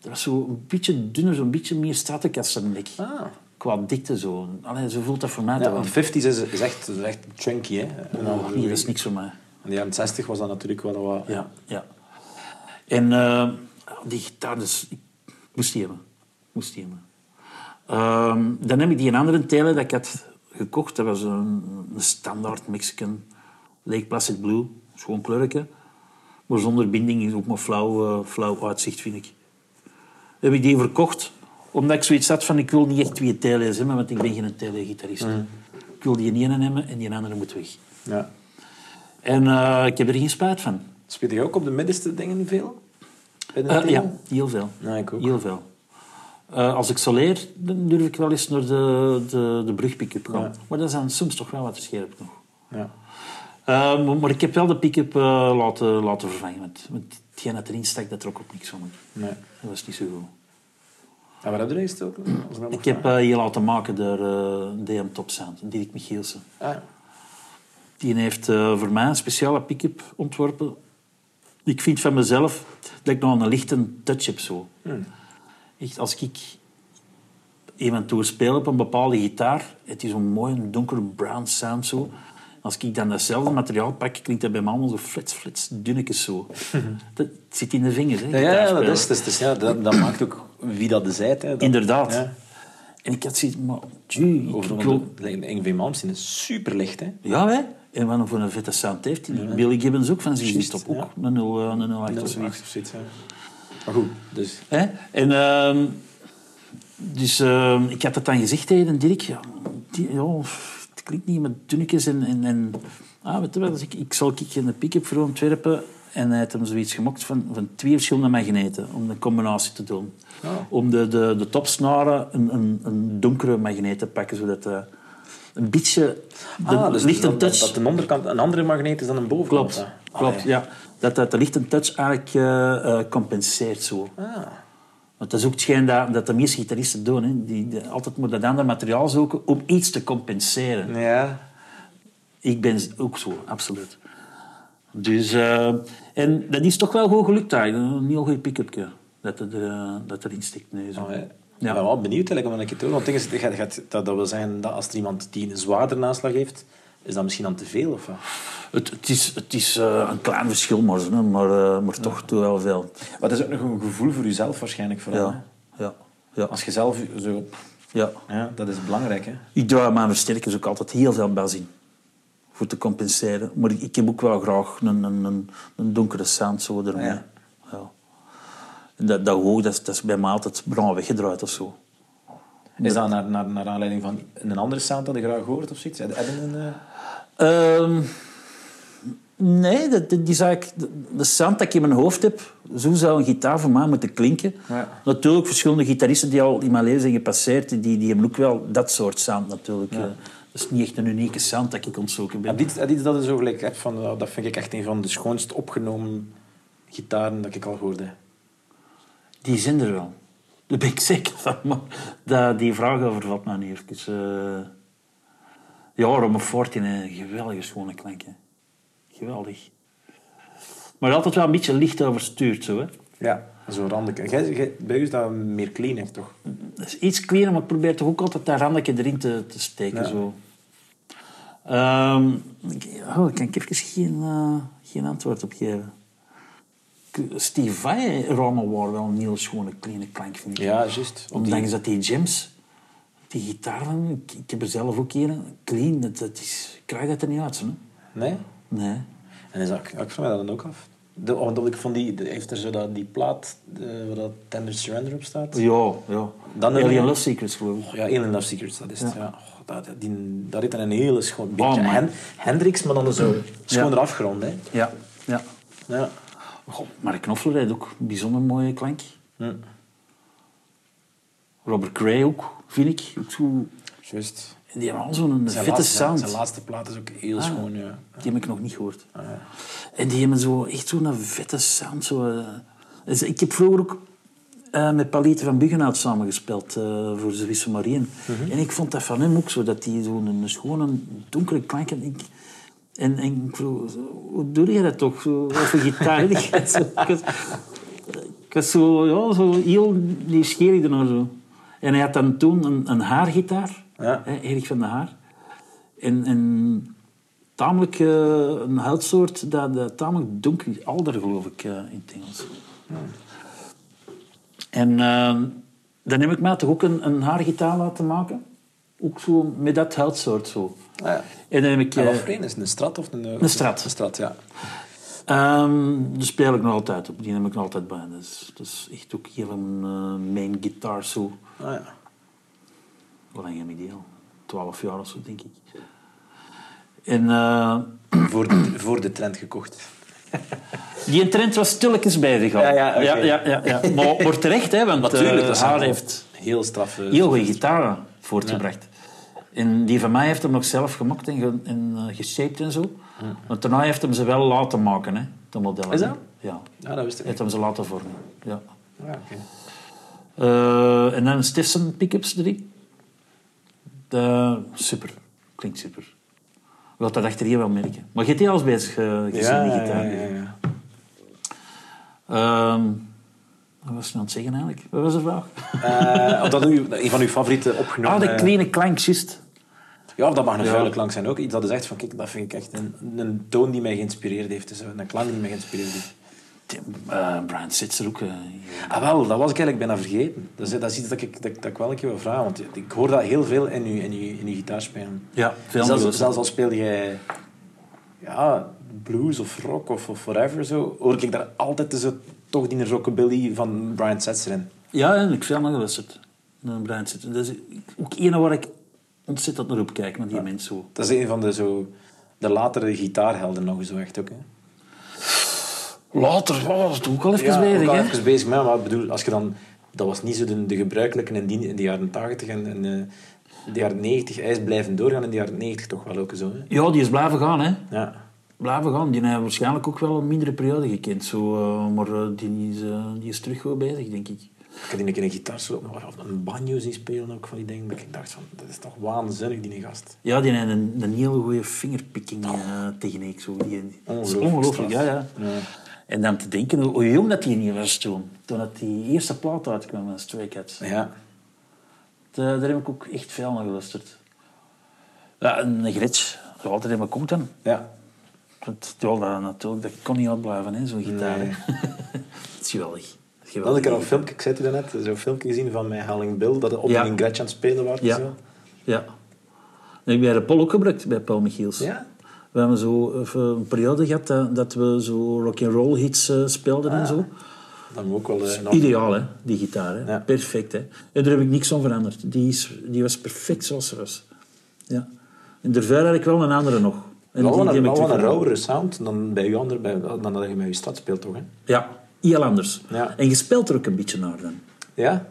Dat was zo een beetje dunner, zo'n beetje meer Stratocaster-nek. Ah. Qua dikte zo. Allee, zo voelt dat voor mij Ja, want 50s is, is, echt, is echt chunky. Hè. Oh, nee, dat is niks voor mij. In de jaren 60 was dat natuurlijk wel wat... Ja, ja. En eh, die gitaar, dus, ik moest die hebben. Moest die hebben. Ehm, dan heb ik die een andere tele dat ik had gekocht. Dat was een, een standaard Mexican Lake Placid Blue. Schoon kleuretje. Maar zonder binding is ook maar flauw, eh, flauw uitzicht, vind ik. heb ik die verkocht. Omdat ik zoiets had van, ik wil niet echt twee tele's hebben, want ik ben geen tele-gitarist. Ik wil die ene hebben en die andere moet weg. Ja. En eh, ik heb er geen spijt van. Speel je ook op de middenste dingen veel? Eh, ja, heel veel. Ja, ik ook. Heel veel. Eh, als ik soleer, dan durf ik wel eens naar de, de, de brugpick-up gaan. Ja. Maar dat is dan soms toch wel wat scherp nog. Ja. Eh, maar, maar ik heb wel de pick-up eh, laten, laten vervangen. Want, want hetgeen dat erin stak, dat trok ook niks van me. Nee. Dat was niet zo goed. En wat heb je dat mag Ik heb hier laten maken door DM Top Sound, Dirk Michielsen. Ah, Die heeft voor mij een speciale pick-up ontworpen. Ik vind van mezelf dat ik nog een lichte touch heb. Zo. Hmm. Echt, als ik even toe speel op een bepaalde gitaar, het is een mooi donkere brown sound zo. Als ik dan datzelfde materiaal pak, klinkt dat bij me allemaal zo flits, flits, dunnetjes zo. Dat zit in de vingers, hè, Ja, ja, dat, is, dat, is, ja, dat, dat maakt ook wie dat is. Hè, dat, Inderdaad. Ja. En ik had zoiets, maar... tjie, ik Over Malmsteen is super licht. Hè? Ja, hè? En wat een voor een vette sound heeft hij. Billy Gibbons ook van zich Juist, top. Ook ja. een 0, eh, een 08 of zoiets. Maar goed, dus... Hè? En ehm, dus ehm, ik had het dan gezegd tegen Dirk. Ja, die, ja, het klinkt niet met tunnetjes en... en, en ah, weet je wel, dus ik, ik zal ik een pick-up voor Antwerpen. En hij had hem zoiets gemokt van, van twee verschillende magneten. Om een combinatie te doen. Oh. Om de, de, de topsnaren een, een, een donkere magneet te pakken. Zodat eh, een beetje... De ah, dus lichte dat, touch... dat de onderkant een andere magneet is dan een bovenkant. Klopt? Klopt Allee. ja. Dat, dat de lichte touch eigenlijk eh, eh, compenseert zo. Ah. Want dat is ook hetgeen dat, dat de meeste gitaristen doen. Hè. Die, altijd maar dat andere materiaal zoeken om iets te compenseren. Ja. Ik ben ook zo, absoluut. Dus, eh, en dat is toch wel goed gelukt eigenlijk. Een heel goed pick-upje dat, er, eh, dat erin stikt nu. Zo. Oh, ja. Ja. Ik ben wel benieuwd eigenlijk, om een keer te horen. Want het ding is, het gaat- dat, dat wil zeggen dat als er iemand die een zwaarder naslag heeft, is dat misschien dan te veel? Of wat? Het, het is, het is eh, een klein verschil, maar, hè, maar, eh, maar toch wel veel. Maar het is ook nog een gevoel voor jezelf waarschijnlijk vooral. Ja, ja, ja. Als je zelf zo... ja. Ja, dat is belangrijk, hè. Ik draai mijn versterkers ook altijd heel veel bas in. Voor te compenseren. Maar ik, ik heb ook wel graag een, een, een, een donkere sound zo ermee. Ja. Ja. Dat, dat hoog, dat, is- dat is bij mij altijd bruin weggedraaid of zo. Is dat naar, naar, naar aanleiding van een andere sound dat je graag hoort of zoiets? Heb je een... eh, Ehm, nee, dat, is eigenlijk de, sound dat ik in mijn hoofd heb. Zo zou een gitaar voor mij moeten klinken. Ja. Natuurlijk, verschillende gitaristen die al in mijn leven zijn gepasseerd, die, die hebben ook wel dat soort sound natuurlijk. Eh, Dat is niet echt een unieke sound dat ik ontzoeken ben. Iets dat je zo gelijk van... nou, dat vind ik echt een van de schoonst opgenomen gitaren dat ik al hoorde. Die zijn er wel. Daar ben ik zeker van. Maar die vraag overvalt mij niet even. eh ja, Rome Fortin, een geweldige schone klank. hè. Geweldig. Maar altijd wel een beetje licht overstuurd, zo, hè. Ja, zo randje. Jij, jij, bij u is dat meer clean, echt, toch? Dat is iets kleiner, maar ik probeer toch ook altijd dat randje erin te, te steken. Ja. Zo. Ik- oh, ik kan ik even geen, eh, geen antwoord op geven. Steve Vai Rommel wel een heel schone, kleine klank, vind ik. Ja, juist. Die- Ondanks dat die gems, die gitaar, van- ik, ik heb er zelf ook een, clean, dat, dat is, ik krijg dat er niet uit. Hè? Nee? Nee. En is dat, ik vraag me dat dan ook af. De, want ik vond die, heeft er zo dat, die plaat de, waar dat Tender Surrender op staat? Ja, ja. Dan Alien een- Love Secrets, geloof ik. Ja, Alien Love Secrets, dat is het. Ja. Ja. Oh, dat, die, dat heeft dan een hele schoon... Beetje man. Hen- Hendrix, maar dan zo schoon Ja. hè. Ja, ja. Ja. Goh, Mark Knopfler heeft ook een bijzonder mooie klank. Hm. Robert Gray ook, vind ik. Ook zo, Juist. en die hebben al zo'n vette laatste, sound. Zijn laatste plaat is ook heel Ah. schoon, ja. Die heb ik nog niet gehoord. Ah, ja. En die hebben zo, echt zo'n vette sound. Zo, eh. Dus ik heb vroeger ook eh, met Palite van Buggenhout samengespeeld uh, voor Zwisse Marien. Mhm. En ik vond dat van hem ook zo, dat hij zo'n een schone, donkere klank had. Ik, en, en ik vroeg, hoe doe je dat toch? Zo, over gitaar. ik, was, zo, ja, zo heel nieuwsgierig daarnaar. Zo. En hij had dan toen een, een haargitaar, Ja. hè, Erik van de Haar. En, en tamelijk eh, een houtsoort dat, dat tamelijk donker is. Alder, geloof ik, eh, in het Engels. En eh, dan heb ik mij toch ook een, een haargitaar laten maken. Ook zo met dat houtsoort zo. Ah, ja. En dan heb ik... En wat voor een? Is het een strat of een... Een Strat. Een strat, ja. Ehm, daar speel ik nog altijd op. Die neem ik nog altijd bij. Dat is, dat is echt ook een van mijn eh, main guitars zo. Ah, ja. Hoe lang heb ik die al? Twaalf jaar of zo, denk ik. En eh, Voor, de, voor de trend gekocht. die trend was stilletjes bijgegaan. Ja, ja, ja, ja, ja, ja. Maar, maar terecht, hè, want Natuurlijk, eh, dat zijn haar heeft Heel straffe... heel goede gitaren voortgebracht. En die van mij heeft hem nog zelf gemaakt en, ge, en eh, geshaped en zo. Want daarna heeft hem ze wel laten maken, hè, de modellen. Is dat? Ja. Ja, dat wist ik heeft hem ze laten vormen. Ja. Ja, oké. Eh, en dan Stetson pickups erin. De, super. Klinkt super. Je gaat dat achter je wel merken. Maar je hebt die al eens bezig eh, gezien, Ja, die ja, gitaar. ja, ja. Ehm, wat was ik aan het zeggen eigenlijk? Wat was de vraag? Eh, of dat u, een van uw favoriete opgenomen... Ah, de kleine klank, juist. Ja, dat mag een vuile klank zijn ook. Iets dat is echt van, kijk, dat vind ik echt een, een toon die mij geïnspireerd heeft. Dus, een klank die mij geïnspireerd heeft. Eh, Brian Sitzer ook. eh, Ah, wel, dat was ik eigenlijk bijna vergeten. Dat is, dat is iets dat ik, dat, dat ik wel een keer wil vragen. Want ik hoor dat heel veel in uw, in uw, in gitaarspelen. ja, veel Zelfs, zelfs al speel jij ja, blues of rock of, of whatever, zo, hoor ik daar altijd zo, toch die rockabilly van Brian Setzer in. Ja, en ik heb veel naar geluisterd. Naar Brian Sitzer. Dat is ook een waar ik ontzettend naar op kijk, met die mens zo. Dat is een van de, zo, de latere gitaarhelden nog zo echt ook. Hè. Later, oh, dat is ook al even Ja, bezig, ook al hè? even bezig maar ik bedoel, als je dan... Dat was niet zo de, de gebruikelijke in, die, in de jaren 80 en, en eh, de jaren 90. Hij is blijven doorgaan in de jaren 90 toch wel ook zo. Hè. Ja, die is blijven gaan, hè? Ja. Blijven gaan. Die heeft waarschijnlijk ook wel een mindere periode gekend. Zo, eh, maar eh, die, is, eh, die is terug wel bezig, denk ik. Ik had die een keer een gitaarsolo of een banjo zien spelen ook van die dingen. Dat ik dacht van, dat is toch waanzinnig, die gast. Ja, die heeft een, een hele goede fingerpicking eh, techniek. Zo. Die, dat is Ongelooflijk ja, straf. ja. En dan te denken hoe jong dat die niet was toen. Toen dat die eerste plaat uitkwam van Stray Cats. Ja. Daar, heb ik ook echt veel naar geluisterd. Ja, en Gretsch, ja, daar heb ik ook dan. Ja. Want, ja, dat, natuurlijk, dat kon niet uitblijven, hè, zo'n gitaar. Nee. dat is geweldig. Dan had geweldig. ik er nog een filmpje, ik zei het daarnet, zo'n filmpje gezien van mijn Haling Bill, dat op Ja. een Gretsch aan het spelen was. Ja. Zo. Ja. Ik bij de Paul ook gebruikt, bij Paul Michiels. Ja? We hebben zo even een periode gehad dat, dat we zo rock'n'roll hits eh, speelden en zo. Dat ook wel... eh, Ideaal, hè, die gitaar. Hè. Ja. Perfect, hè. En daar heb ik niks aan veranderd. Die, is, die was perfect zoals ze was. Ja. En daarvoor had ik wel een andere nog. En Wel die- een, die wel een rauwere sound dan bij u ander, bij, dan dat je met je stad speelt, toch? Hè? Ja, heel anders. Ja. En je speelt er ook een beetje naar dan. Ja?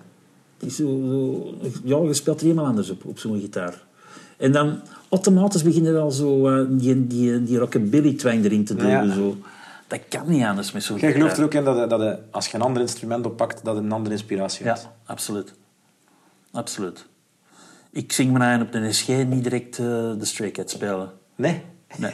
Is zo, zo, ja, je speelt er helemaal anders op, op zo'n gitaar. En dan automatisch begin je wel zo eh, die, die, die rockabilly-twang erin te doen. Ja. Zo. Dat kan niet anders met zo'n Jij gitaar. gelooft er ook in dat, dat, dat als je een ander instrument oppakt, dat het een andere inspiratie Ja, heeft. absoluut. Absoluut. Ik zing me aan op de SG niet direct eh, de Stray Cats spelen. Nee? Nee.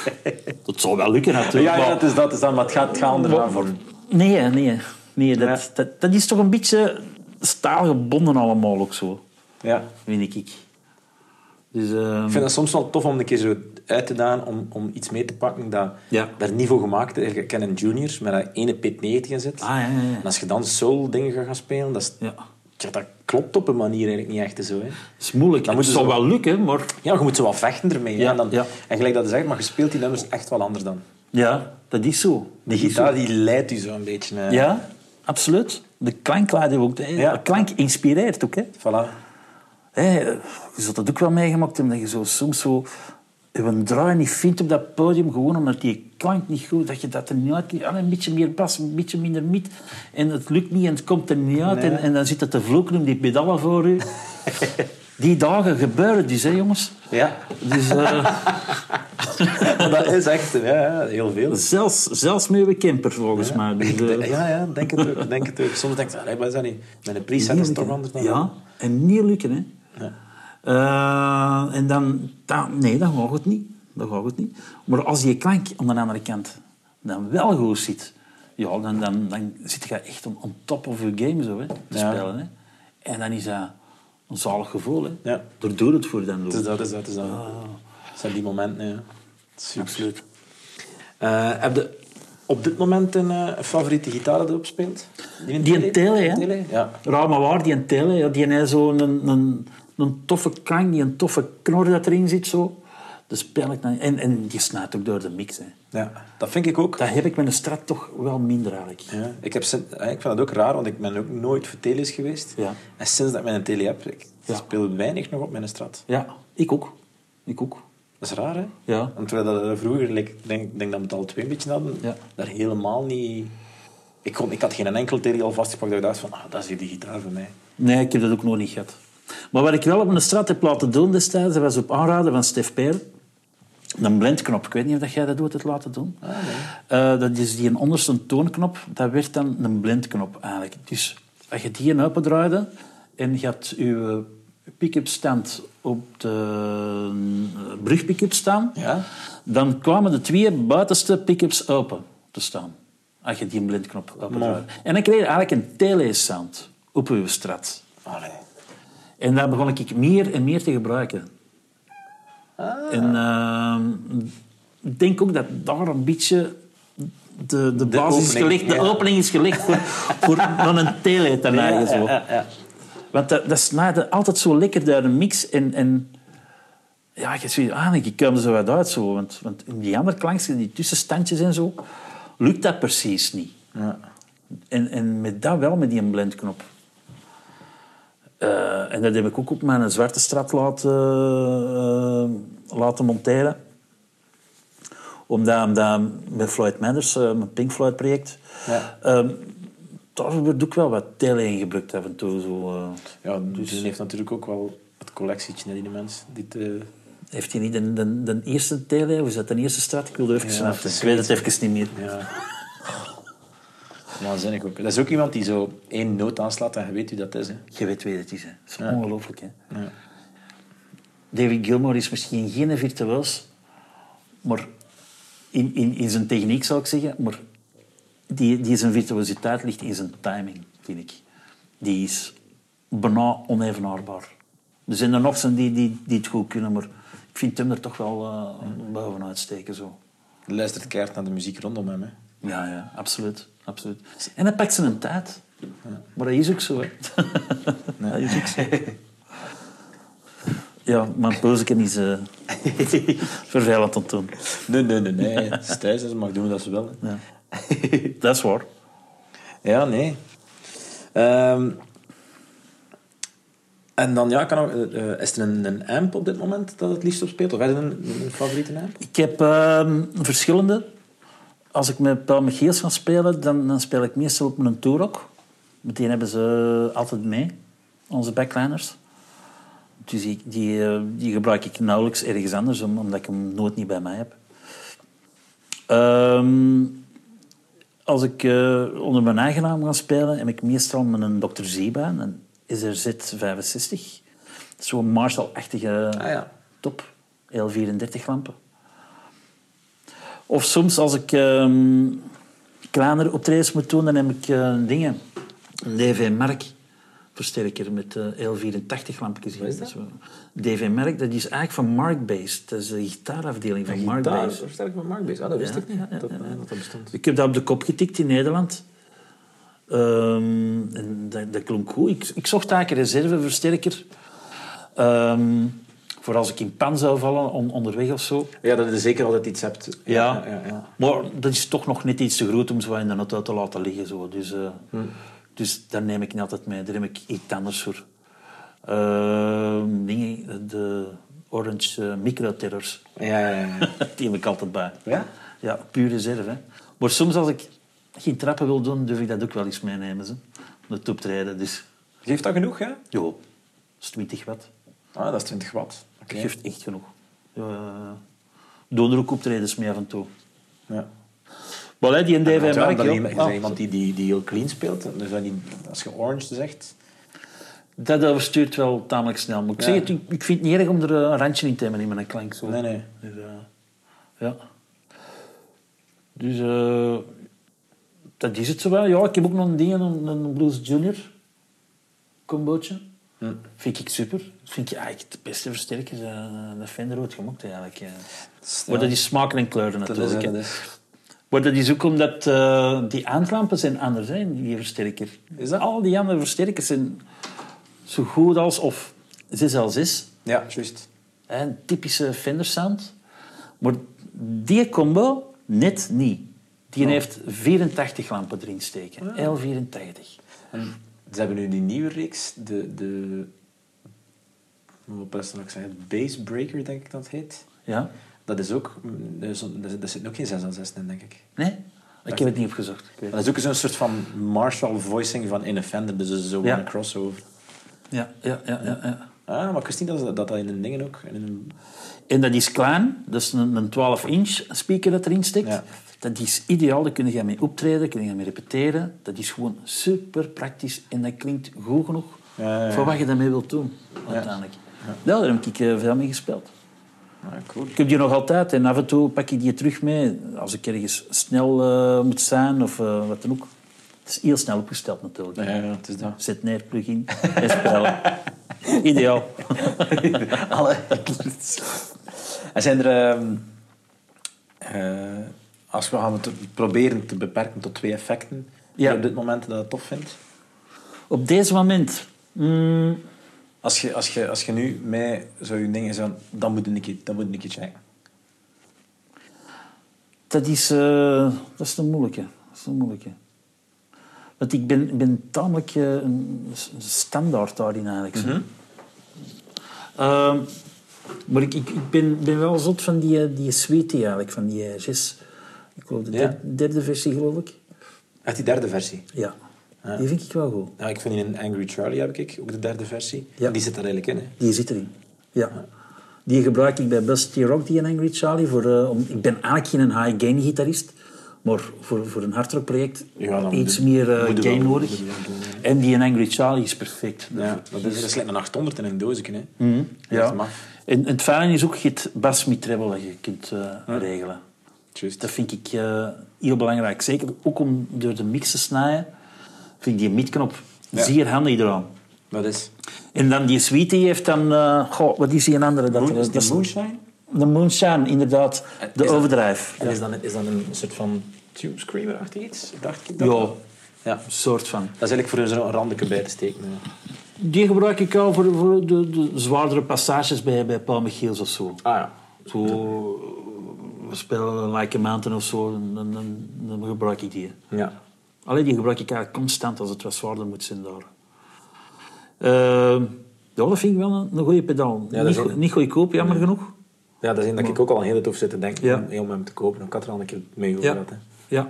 dat zou wel lukken natuurlijk. Ja, ja, het is dat, is dat maar het gaat, het gaat voor. Nee, nee. nee dat, Ja. dat, dat is toch een beetje staalgebonden allemaal ook zo, Ja. vind ik. Dus, ehm, Ik vind het soms wel tof om een keer zo uit te daan om, om iets mee te pakken dat Ja. daar niet voor gemaakt is. Ik ken een juniors met dat ene pit 90 in zit. Ah, ja. En als je dan soul dingen gaat gaan spelen, dat, is, dat klopt op een manier eigenlijk niet echt zo. Hè. Het is moeilijk. Dan het moeten zou ze- wel lukken, maar... Ja, je moet zo wel vechten ermee. hè. En, dan, ja. en gelijk dat je zegt, maar je speelt die nummers echt wel anders dan. Ja, dat is zo. Die gitaar die leidt u zo een beetje. hè. Ja, absoluut. De klank je ook... hè. Ja. De klank inspireert ook, hè. Voilà. Je zult dat ook wel meegemaakt hebben, dat je zo, soms zo een draai niet vindt op dat podium, gewoon omdat die klank niet goed, dat je dat er niet uit... Ah, een beetje meer bas, een beetje minder miet. En het lukt niet en het komt er niet uit. Nee. En, en dan zit het te vloeken om die pedalen voor u. Die dagen gebeuren dus, hè, jongens. Ja, Dus, eh, dat is echt ja, ja, heel veel. zelfs, zelfs met uw camper, volgens mij. Dus, Ik eh, ja, ja, denk het ook. Denk het ook. Soms denk je, allee, wat is dat niet? Met een preset is het toch anders dan... Ja, en niet lukken, hè. Ja. Eh, en dan, dan... Nee, dan gaat het niet. Dan gaat het niet. Maar als je klank aan de andere kant dan wel goed zit, ja, dan, dan, dan zit je echt on, on top of je game zo, hè, te Ja. spelen. Hè. En dan is dat een zalig gevoel. Hè. Ja. Daar doet het voor dan. Het ook. is dat, is dat, is dat. Het zijn die momenten, ja. Super. Absoluut. Eh, heb je op dit moment een eh, favoriete gitaar dat je opspeelt? Die een tele, hè? Tele? Ja. Raar maar waar, die een tele, ja, die heeft zo'n een, een, een toffe klank, die een toffe knor dat erin zit. Zo. Dat speel ik dan. En, en die snijdt ook door de mix. Hè. ja, dat vind ik ook. Dat heb ik met een strat toch wel minder eigenlijk. Ja, ik, heb, eh, ik vind dat ook raar, want ik ben ook nooit voor teles geweest. Ja. En sinds dat ik mijn tele heb, ik Ja. speel weinig nog op mijn strat. Ja, ik ook. Ik ook. Dat is raar, hè? Ja. Want terwijl dat vroeger, ik denk, denk dat we het al twee een beetje hadden, Ja. daar helemaal niet... Ik, kon, ik had geen enkel tele al vastgepakt dat ik dacht van, ah, dat is die gitaar voor mij. Nee, ik heb dat ook nog niet gehad. Maar wat ik wel op een strat heb laten doen destijds, dat was op aanraden van Stef Peer. Een blendknop. Ik weet niet of jij dat ooit hebt laten doen. Eh, dat is die een onderste toonknop. Dat werd dan een blendknop eigenlijk. Dus als je die opendraaide en je had je pick-up stand op de eh, brugpick-up staan, Ja. dan kwamen de twee buitenste pick-ups open te staan. Als je die blindknop opendraaide. En dan kreeg je eigenlijk een tele-sound op strat. Allee. En dat begon ik meer en meer te gebruiken. En ehm, ik denk ook dat daar een beetje de, de, basis is gelegd, de opening is gelegd voor, voor een tele te neigen. Zo. Ja, ja, ja. Want dat, dat snijdt altijd zo lekker door de mix. En, en ja, je ziet, ah, ik kom er zo wat uit. Zo. Want, want in die andere klankjes, die tussenstandjes en zo, lukt dat precies niet. Ja. En, en met dat wel, met die blendknop. Eh, en dat heb ik ook op mijn zwarte straat laten, eh, laten monteren. Omdat, omdat met Floyd Manders, eh, mijn Pink Floyd project, Ja. eh, daar wordt ook wel wat tele in gebruikt af en toe. Zo, eh. Ja, dus die heeft natuurlijk ook wel het collectietje, hè, die mens. Die te- heeft hij niet de, de, de eerste tele, of is dat de eerste straat? Ik wilde even Ja, is Ik weet het even niet meer. Ja. Waanzinnig ook. Dat is ook iemand die zo één noot aanslaat en je weet wie dat is. Hè. Je weet wie het is. Hè. Dat is ongelooflijk. Hè. Ja. David Gilmour is misschien geen virtuoos, maar in, in, in zijn techniek zou ik zeggen, maar die, die zijn virtuositeit ligt in zijn timing, vind ik. Die is bijna onevenaarbaar. Er zijn er nog zijn die, die, die het goed kunnen, maar ik vind hem er toch wel eh bovenuit steken. Zo. Je luistert keihard naar de muziek rondom hem. Hè. Ja, ja, absoluut. absoluut. En hij pakt zijn tijd. Maar dat is ook zo. Hè. Dat is ook zo. Ja, mijn peuzeken is eh vervelend om te doen. Nee, nee, nee. nee. Het is thuis, ze mag doen wat ze wil. hè. Ja. Dat is waar. Ja, nee. Ehm, en dan, ja, kan ook, eh, is er een, een amp op dit moment dat het liefst op speelt? Of heb je een, een favoriete amp? Ik heb ehm, verschillende. Als ik met Paul Michiels ga spelen, dan, dan speel ik meestal op een Turok. Meteen hebben ze altijd mee, onze backliners. Dus die, die, eh, die gebruik ik nauwelijks ergens anders, om- omdat ik hem nooit niet bij mij heb. Ehm, als ik eh, onder mijn eigen naam ga spelen, heb ik meestal met een Dr. Z bij, een SRZ65. Zo'n Marshall-achtige Ah ja. top, L34-lampen. Of soms als ik ehm kleinere optredens moet doen, dan heb ik eh, dingen. Een DV Mark versterker met eh, L84 lampjes. Wat is dat? DV Mark, dat is eigenlijk van Mark Bass. Dat is de gitaarafdeling van Mark Daar, Bass. versterk met Mark Bass. Ah, dat wist Ja, ik niet, ja, ja, dat, dat bestond. Ik heb dat op de kop getikt in Nederland. Ehm, en dat, dat klonk goed. Ik, ik zocht eigenlijk een reserveversterker. Ehm, voor als ik in pan zou vallen, on- onderweg of zo. Ja, dat je zeker altijd iets hebt. Ja. ja, ja. Maar dat is toch nog net iets te groot om zo in de auto te laten liggen. Zo. Dus, eh, dus daar neem ik niet altijd mee. Daar heb ik iets anders voor. Ehm, dingen, de Orange eh, Microterrors. Ja, ja, ja. Die heb ik altijd bij. Ja? Ja, puur reserve. Hè. Maar soms als ik geen trappen wil doen, durf ik dat ook wel eens meenemen. Hè. Om te optreden. Dus, Geeft dat genoeg, hè? joh, dat is 20 watt. Ah, dat is 20 watt. Dat geeft echt genoeg. Ja, ja, ja. doen er ook optredens mee af en toe. Ja. Hè, die Ja, Mark, dan ja. iemand- je die, die, die heel clean speelt. Dus dat als je orange zegt... Dat overstuurt wel tamelijk snel. Maar ik, Ja. het, ik, vind het niet erg om er eh, een randje in te hebben in mijn klank. Zo. Nee, nee. Dus, eh, ja. Dus eh, dat is het zo wel. Ja, ik heb ook nog een ding, een, een Blues Junior combootje. Hm. Vind ik super. Dat vind ik eigenlijk de beste versterker. De Fender ooit gemaakt eigenlijk. is- Maar dat is smaken en kleuren Dat is, natuurlijk. dat is. Maar dat is ook omdat eh, die aanklampen zijn anders zijn, die versterker. Is dat? Al die andere versterkers zijn zo goed als, of 6 al 6 Ja, juist. Een typische Fender sound. Maar die combo net niet. Die heeft 84 lampen erin steken. L84. En ze hebben nu die nieuwe reeks, de... de wat best nog zeggen? Bassbreaker, denk ik dat het heet. Ja? Dat is ook... Er er zit ook geen 6 aan 6 in, denk ik. Nee? Ik heb het niet opgezocht. Dat is ook zo'n soort van Marshall voicing van in a Fender. Dus zo Ja. een crossover. Ja, ja, ja, ja, ja. Ah, maar niet dat dat, dat in een dingen ook... In een, En dat is klein. Dat is een, een 12-inch speaker dat erin steekt. Ja. Dat is ideaal. Daar kun je mee optreden, kun je mee repeteren. Dat is gewoon super praktisch. En dat klinkt goed genoeg Ja, voor wat je daarmee wilt doen, uiteindelijk. Ja. daar heb ik eh, veel mee gespeeld. Ah, cool. Ik heb die nog altijd en af en toe pak ik die terug mee als ik ergens snel eh, moet zijn of eh, wat dan ook. Het is heel snel opgesteld natuurlijk. Ja, ja, het is dat. Zet neer, plug-in en spelen. Ideaal. Alle. en zijn er... ehm, eh, als we gaan het proberen te beperken tot twee effecten... die je op dit moment dat je tof vindt. Op deze moment... mm, Als je, als je, als je nu mij zou je dingen zeggen, dan moet ik dan moet ik checken. dat, is, eh, dat is een moeilijke. Dat is een moeilijke. Want ik ben, ben tamelijk eh, een standaard daarin eigenlijk. zo. Ehm, maar ik, ik, ik ben, ben wel zot van die, eh, die suite eigenlijk, van die zes. Ik geloof de Ja. derde, derde versie, geloof ik. Echt die derde versie. Ja. Die vind ik wel goed. Ja, ik vind in Angry Charlie heb ik ook de derde versie. Ja. Die zit er eigenlijk in. Hè. Die zit erin. Ja. Die gebruik ik bij Bust Rock, die in Angry Charlie. Voor, eh, om, ik ben eigenlijk geen high-gain gitarist. Maar voor, voor een hardrock project Ja, iets meer eh, gain wel- nodig. doen, En die in Angry Charlie is perfect. Ja, dat is, dat is like een 800 in een doosje. Hè. Mhm, ja. En, en het fijne is ook je het bas met treble dat je kunt eh, regelen. Juist. Dat vind ik heel belangrijk. Zeker ook om door de mix te snijden, vind ik die midknop Ja. zeer handig eraan. Dat is... En dan die suite heeft dan... eh, goh, wat is die een andere? Dat, Moon, is dat die Moonshine? De Moonshine, inderdaad. En De. En is dat, is dat een soort van tube screamer-achtig iets? Dacht ik dat? Ja, ja. een soort van. Dat is eigenlijk voor zo'n randje bij te steken. Die gebruik ik al voor, voor de, de zwaardere passages bij, bij Paul Michiels of zo. Ah ja. Zo, we spelen Like a Mountain of zo, dan, dan, dan, dan gebruik ik die. Ja. Alleen die gebruik ik eigenlijk constant als het wat zwaarder moet zijn daar. Ehm, ja, dat vind ik wel een, een goede pedaal. Ja, dat niet, ook- niet goedkoop, jammer genoeg. Ja, dat is een dat ik ook al een hele tof zit te denken Ja. om hem te kopen. Ik had er al een keer mee over Ja. gehad. Hè. ja.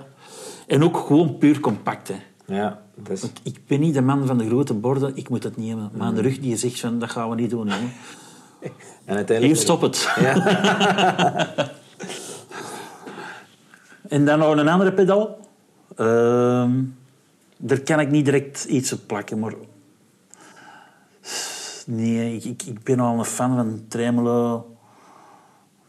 En ook gewoon puur compact. Hè. Ja, dat is... Want ik ben niet de man van de grote borden, ik moet het niet hebben. Maar aan de rug die zegt van, dat gaan we niet doen. Jongen. En uiteindelijk... Hier, stop het. en dan nog een andere pedaal. Ehm, daar kan ik niet direct iets op plakken, maar... Nee, ik, ik, ben al een fan van tremolo,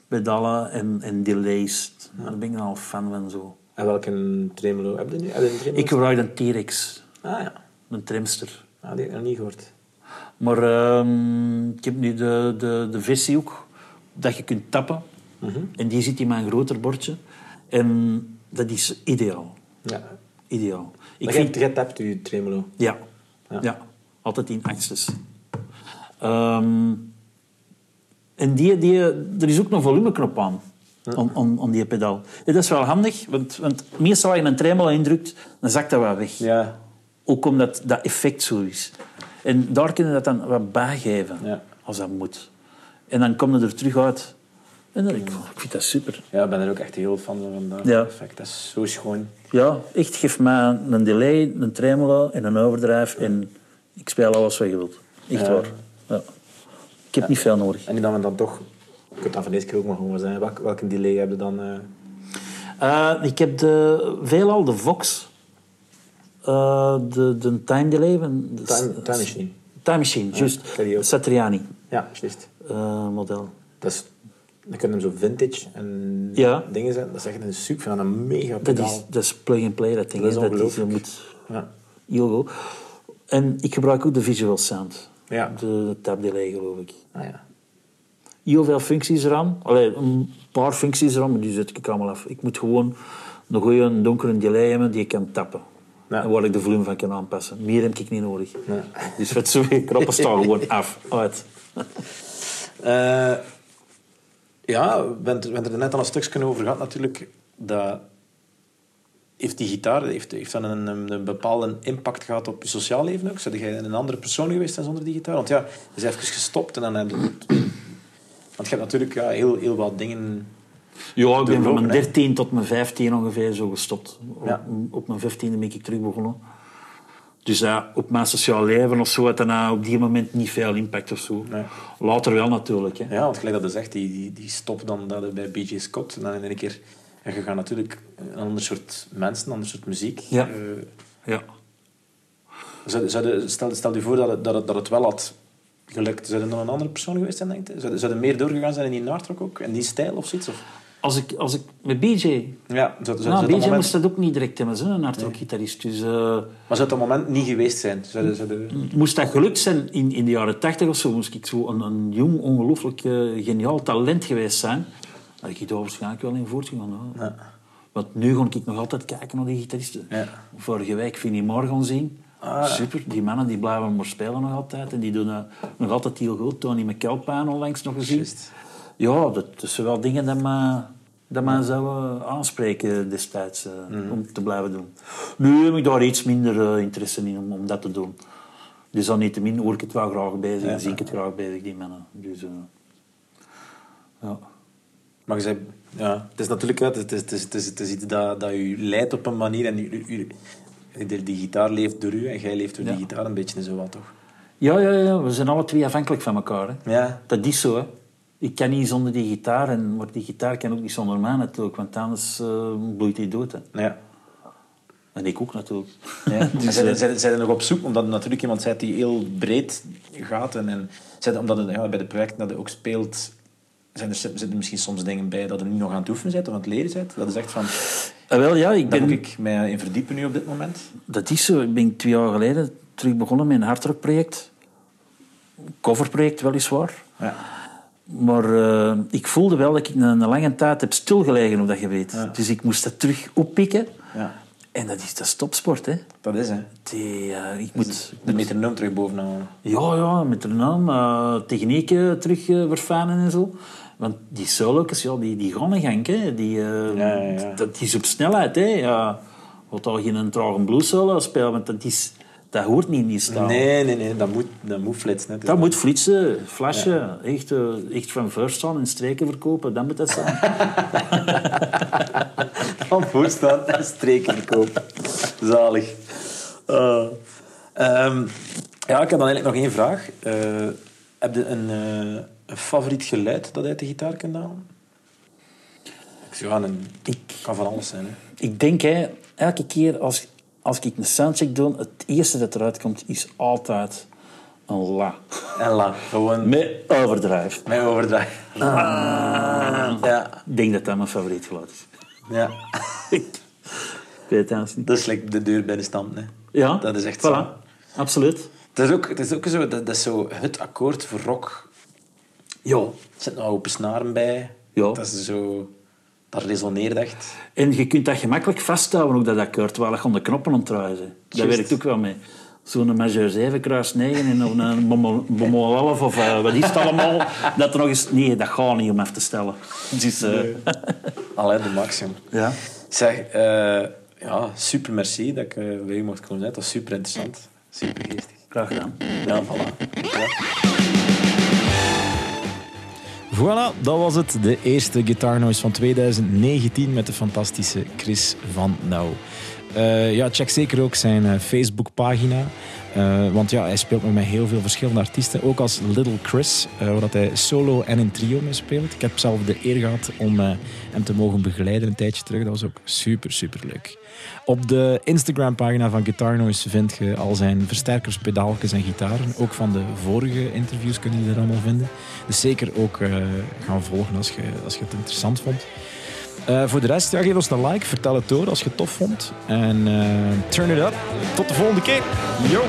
pedalen en, en delays. Daar ben ik al fan van zo. En welke tremolo heb je nu? Heb je een tremolo? Ik gebruik een T-Rex, Ah ja, een trimster. ah, die heb ik nog niet gehoord. Maar ehm, ik heb nu de, de, de versie ook, dat je kunt tappen. En die zit in mijn groter bordje. En dat is ideaal. Ja. Ideaal. Ik Maar vind, jij tapt je tremolo. ja, Ja. ja. altijd in achtjes. Ehm, en die, die, er is ook een volumeknop aan, aan, aan, aan die pedaal. Dat is wel handig, want, want meestal als je een tremolo indrukt, dan zakt dat wel weg. Ja. Ook omdat dat effect zo is. En daar kun je dat dan wat bijgeven, Ja. als dat moet. En dan kom je er terug uit. En ik, ik vind dat super. Ja, ik ben er ook echt heel fan van. Dat Ja. effect. Dat is zo schoon. Ja, echt, geef mij een delay, een tremolo en een overdrive en ik speel alles wat je wilt. Echt Ja. waar. Ja. Ik heb niet veel nodig. En dan, dan toch... Ik kan het dan van deze keer ook maar gewoon zijn. Welk, welke delay heb je dan? eh? Eh, ik heb de, veelal de Vox. Eh, de, de Time Delay. de- Time, time Machine. Time Machine, juist. Satriani Ja, juist. eh, model. Dat is... Dan kunnen hem zo vintage en Ja. dingen zijn. Dat is echt een super van een mega Dat pedaal. is, dat is plug-and-play, dat ding. Dat is dat je moet Ja. heel goed. En ik gebruik ook de Visual Sound. Ja. De tab delay, geloof ik. Ah, ja. Heel veel functies eraan. Allee, een paar functies eraan, maar die zet ik allemaal af. Ik moet gewoon een goede donkere delay hebben die ik kan tappen. Ja. En waar ik de volume van kan aanpassen. Meer heb ik niet nodig. Nee. Dus met zoveel knoppen staan gewoon af. Uit. Eh, ja, we hebben het er net al een stukje over gehad natuurlijk. Dat heeft die gitaar heeft, heeft dat een, een, een bepaalde impact gehad op je sociaal leven ook? Zou jij een andere persoon geweest zijn zonder die gitaar? Want ja, je bent even gestopt en dan heb je... Want je hebt natuurlijk ja, heel, heel wat dingen... Ja, ik ben van mijn hè? 13 tot mijn 15 ongeveer zo gestopt. Ja. Op, op mijn 15e ben ik terug begonnen. Dus ja, op mijn sociaal leven of zo had dat nou op die moment niet veel impact of zo. Nee. Later wel natuurlijk. Hè. Ja, want gelijk dat je zegt, die, die, die stop dan dat bij B.J. Scott. En dan in één keer... En je gaat natuurlijk een ander soort mensen, een ander soort muziek. Ja. Eh, Ja. Zou, zou stel, stel je voor dat het, dat, het, dat het wel had gelukt. Zou je dan een andere persoon geweest zijn, denk je? Zou, zou je meer doorgegaan zijn in die naartrok ook? En die stijl of zoiets? Of? Als ik, als ik met BJ... Ja, zou Nou, BJ moment, moest dat ook niet direct hebben, hè, een hardrock-gitarist. Dus eh, Maar zou dat moment niet geweest zijn? Zou, zou, moest dat gelukt zijn in, in de jaren 80 of zo, moest ik zo een, een jong, ongelooflijk eh, geniaal talent geweest zijn, had ik daar waarschijnlijk wel in voortgegaan. Ja. Want nu ga ik nog altijd kijken naar die gitaristen. Ja. Vorige week Vinnie Moore gaan zien. Ah. Super, die mannen die blijven maar spelen nog altijd. En die doen dat nog altijd heel goed. Tony McKelpaan onlangs nog gezien. Ja, dat, dat zijn wel dingen dat me, dat me zou eh, aanspreken destijds. Mhm. Om te blijven doen. Nu heb ik daar iets minder eh, interesse in om, om dat te doen. Dus dan niettemin hoor ik het wel graag bezig en zie ik het graag bezig, die mannen. Dus, ja. Maar je zei, ja, het is natuurlijk het is, het is, het is, het is iets dat, dat u leidt op een manier. En u, u, u- die, die gitaar leeft door u en jij leeft door Ja. die gitaar een beetje en zo wat, toch? Ja, ja, ja, we zijn alle twee afhankelijk van elkaar. Hè. Ja. Dat is zo, hè. Ik kan niet zonder die gitaar, en, maar die gitaar kan ook niet zonder mij natuurlijk, want anders eh, bloeit hij dood. Hè. Ja. En ik ook natuurlijk. Ja. Dus, zijn, eh, zijn, zijn er nog op zoek, omdat er natuurlijk iemand zei die heel breed gaat. En, en zijn, omdat het, ja, bij de projecten dat je ook speelt, zijn er, zitten er misschien soms dingen bij dat je niet nog aan het oefenen bent of aan het leren bent. Dat is echt van, ah, wel, ja, ik daar ben, moet ik mij in verdiepen nu op dit moment. dat is zo. Ik ben twee jaar geleden terug begonnen met een hardrockproject. Coverproject weliswaar. Ja. Maar eh, ik voelde wel dat ik een, een lange tijd heb stilgelegen, op dat je weet. Ja. Dus ik moest dat terug oppikken. ja, En dat is, dat is topsport, hè. dat is hè. Die, eh, ik moet, De metronoom terug bovenaan. Ja, ja, met de naam, eh, technieken terug eh, verfijnen en zo. Want die solo's, ja, die, die gaan gang, hè. Die, eh, Ja, ja, ja. Dat is op snelheid, hè. Ja, wat al geen trage blues solo spelen, want dat, is, dat hoort niet in die stijl. Nee, nee, nee, dat moet, dat moet flitsen. hè. Dat moet flitsen, flashen, echt, eh, echt van first staan en streken verkopen, dat moet dat zijn. Van voorstaan en streken verkopen. Zalig. Eh, ehm, ja, ik heb dan eigenlijk nog één vraag. Eh, heb je een, een favoriet geluid dat uit de gitaar kunt halen? Ik zou gaan een... ik, kan van alles zijn. Hè. ik denk, hè, elke keer als, als ik een soundcheck doe, het eerste dat eruit komt, is altijd Allah. En la. Gewoon Met overdrive. met overdrijven. Ja. Ik denk dat dat mijn favoriet geluid is. ja. Ik weet het niet. Dat is like de deur bij de stand. Hè. Ja, Dat is echt voilà. zo. Absoluut. Het is ook, het is ook zo, dat, dat is zo het akkoord voor rock. Ja. Er zitten nou open snaren bij. Ja. Dat is zo... Dat resoneert echt. En je kunt dat gemakkelijk vasthouden, ook dat akkoord, terwijl je de knoppen ontdraaien bent. Dat Juist. werkt ook wel mee. Zo'n majeur 7, kruis 9 en of een bommel bommel 11 of eh, wat is het allemaal. Dat er nog eens... Nee, dat gaat niet om even te stellen. Dus, eh, Alleen de maximum. ja. Zeg, eh, ja, super merci dat ik uh, bij u mocht komen. Dat was super interessant. Super geestig. Graag gedaan. Ja, voilà. Ja. Voilà, dat was het. De eerste Guitar Noise van 2019 met de fantastische Chris van Nauw. Eh, ja, check zeker ook zijn eh, Facebookpagina. Eh, want ja, hij speelt nog met heel veel verschillende artiesten. Ook als Little Chris, eh, waar hij solo en in trio mee speelt. Ik heb zelf de eer gehad om hem te mogen begeleiden een tijdje terug. Dat was ook super, super leuk. Op de Instagram-pagina van Guitar Noise vind je al zijn versterkers, pedaaltjes en gitaren. Ook van de vorige interviews kun je er allemaal vinden. Dus zeker ook gaan volgen als je, als je het interessant vond. Eh, voor de rest, ja, geef ons een like, vertel het door als je het tof vond. En eh, turn it up. Tot de volgende keer. Yo!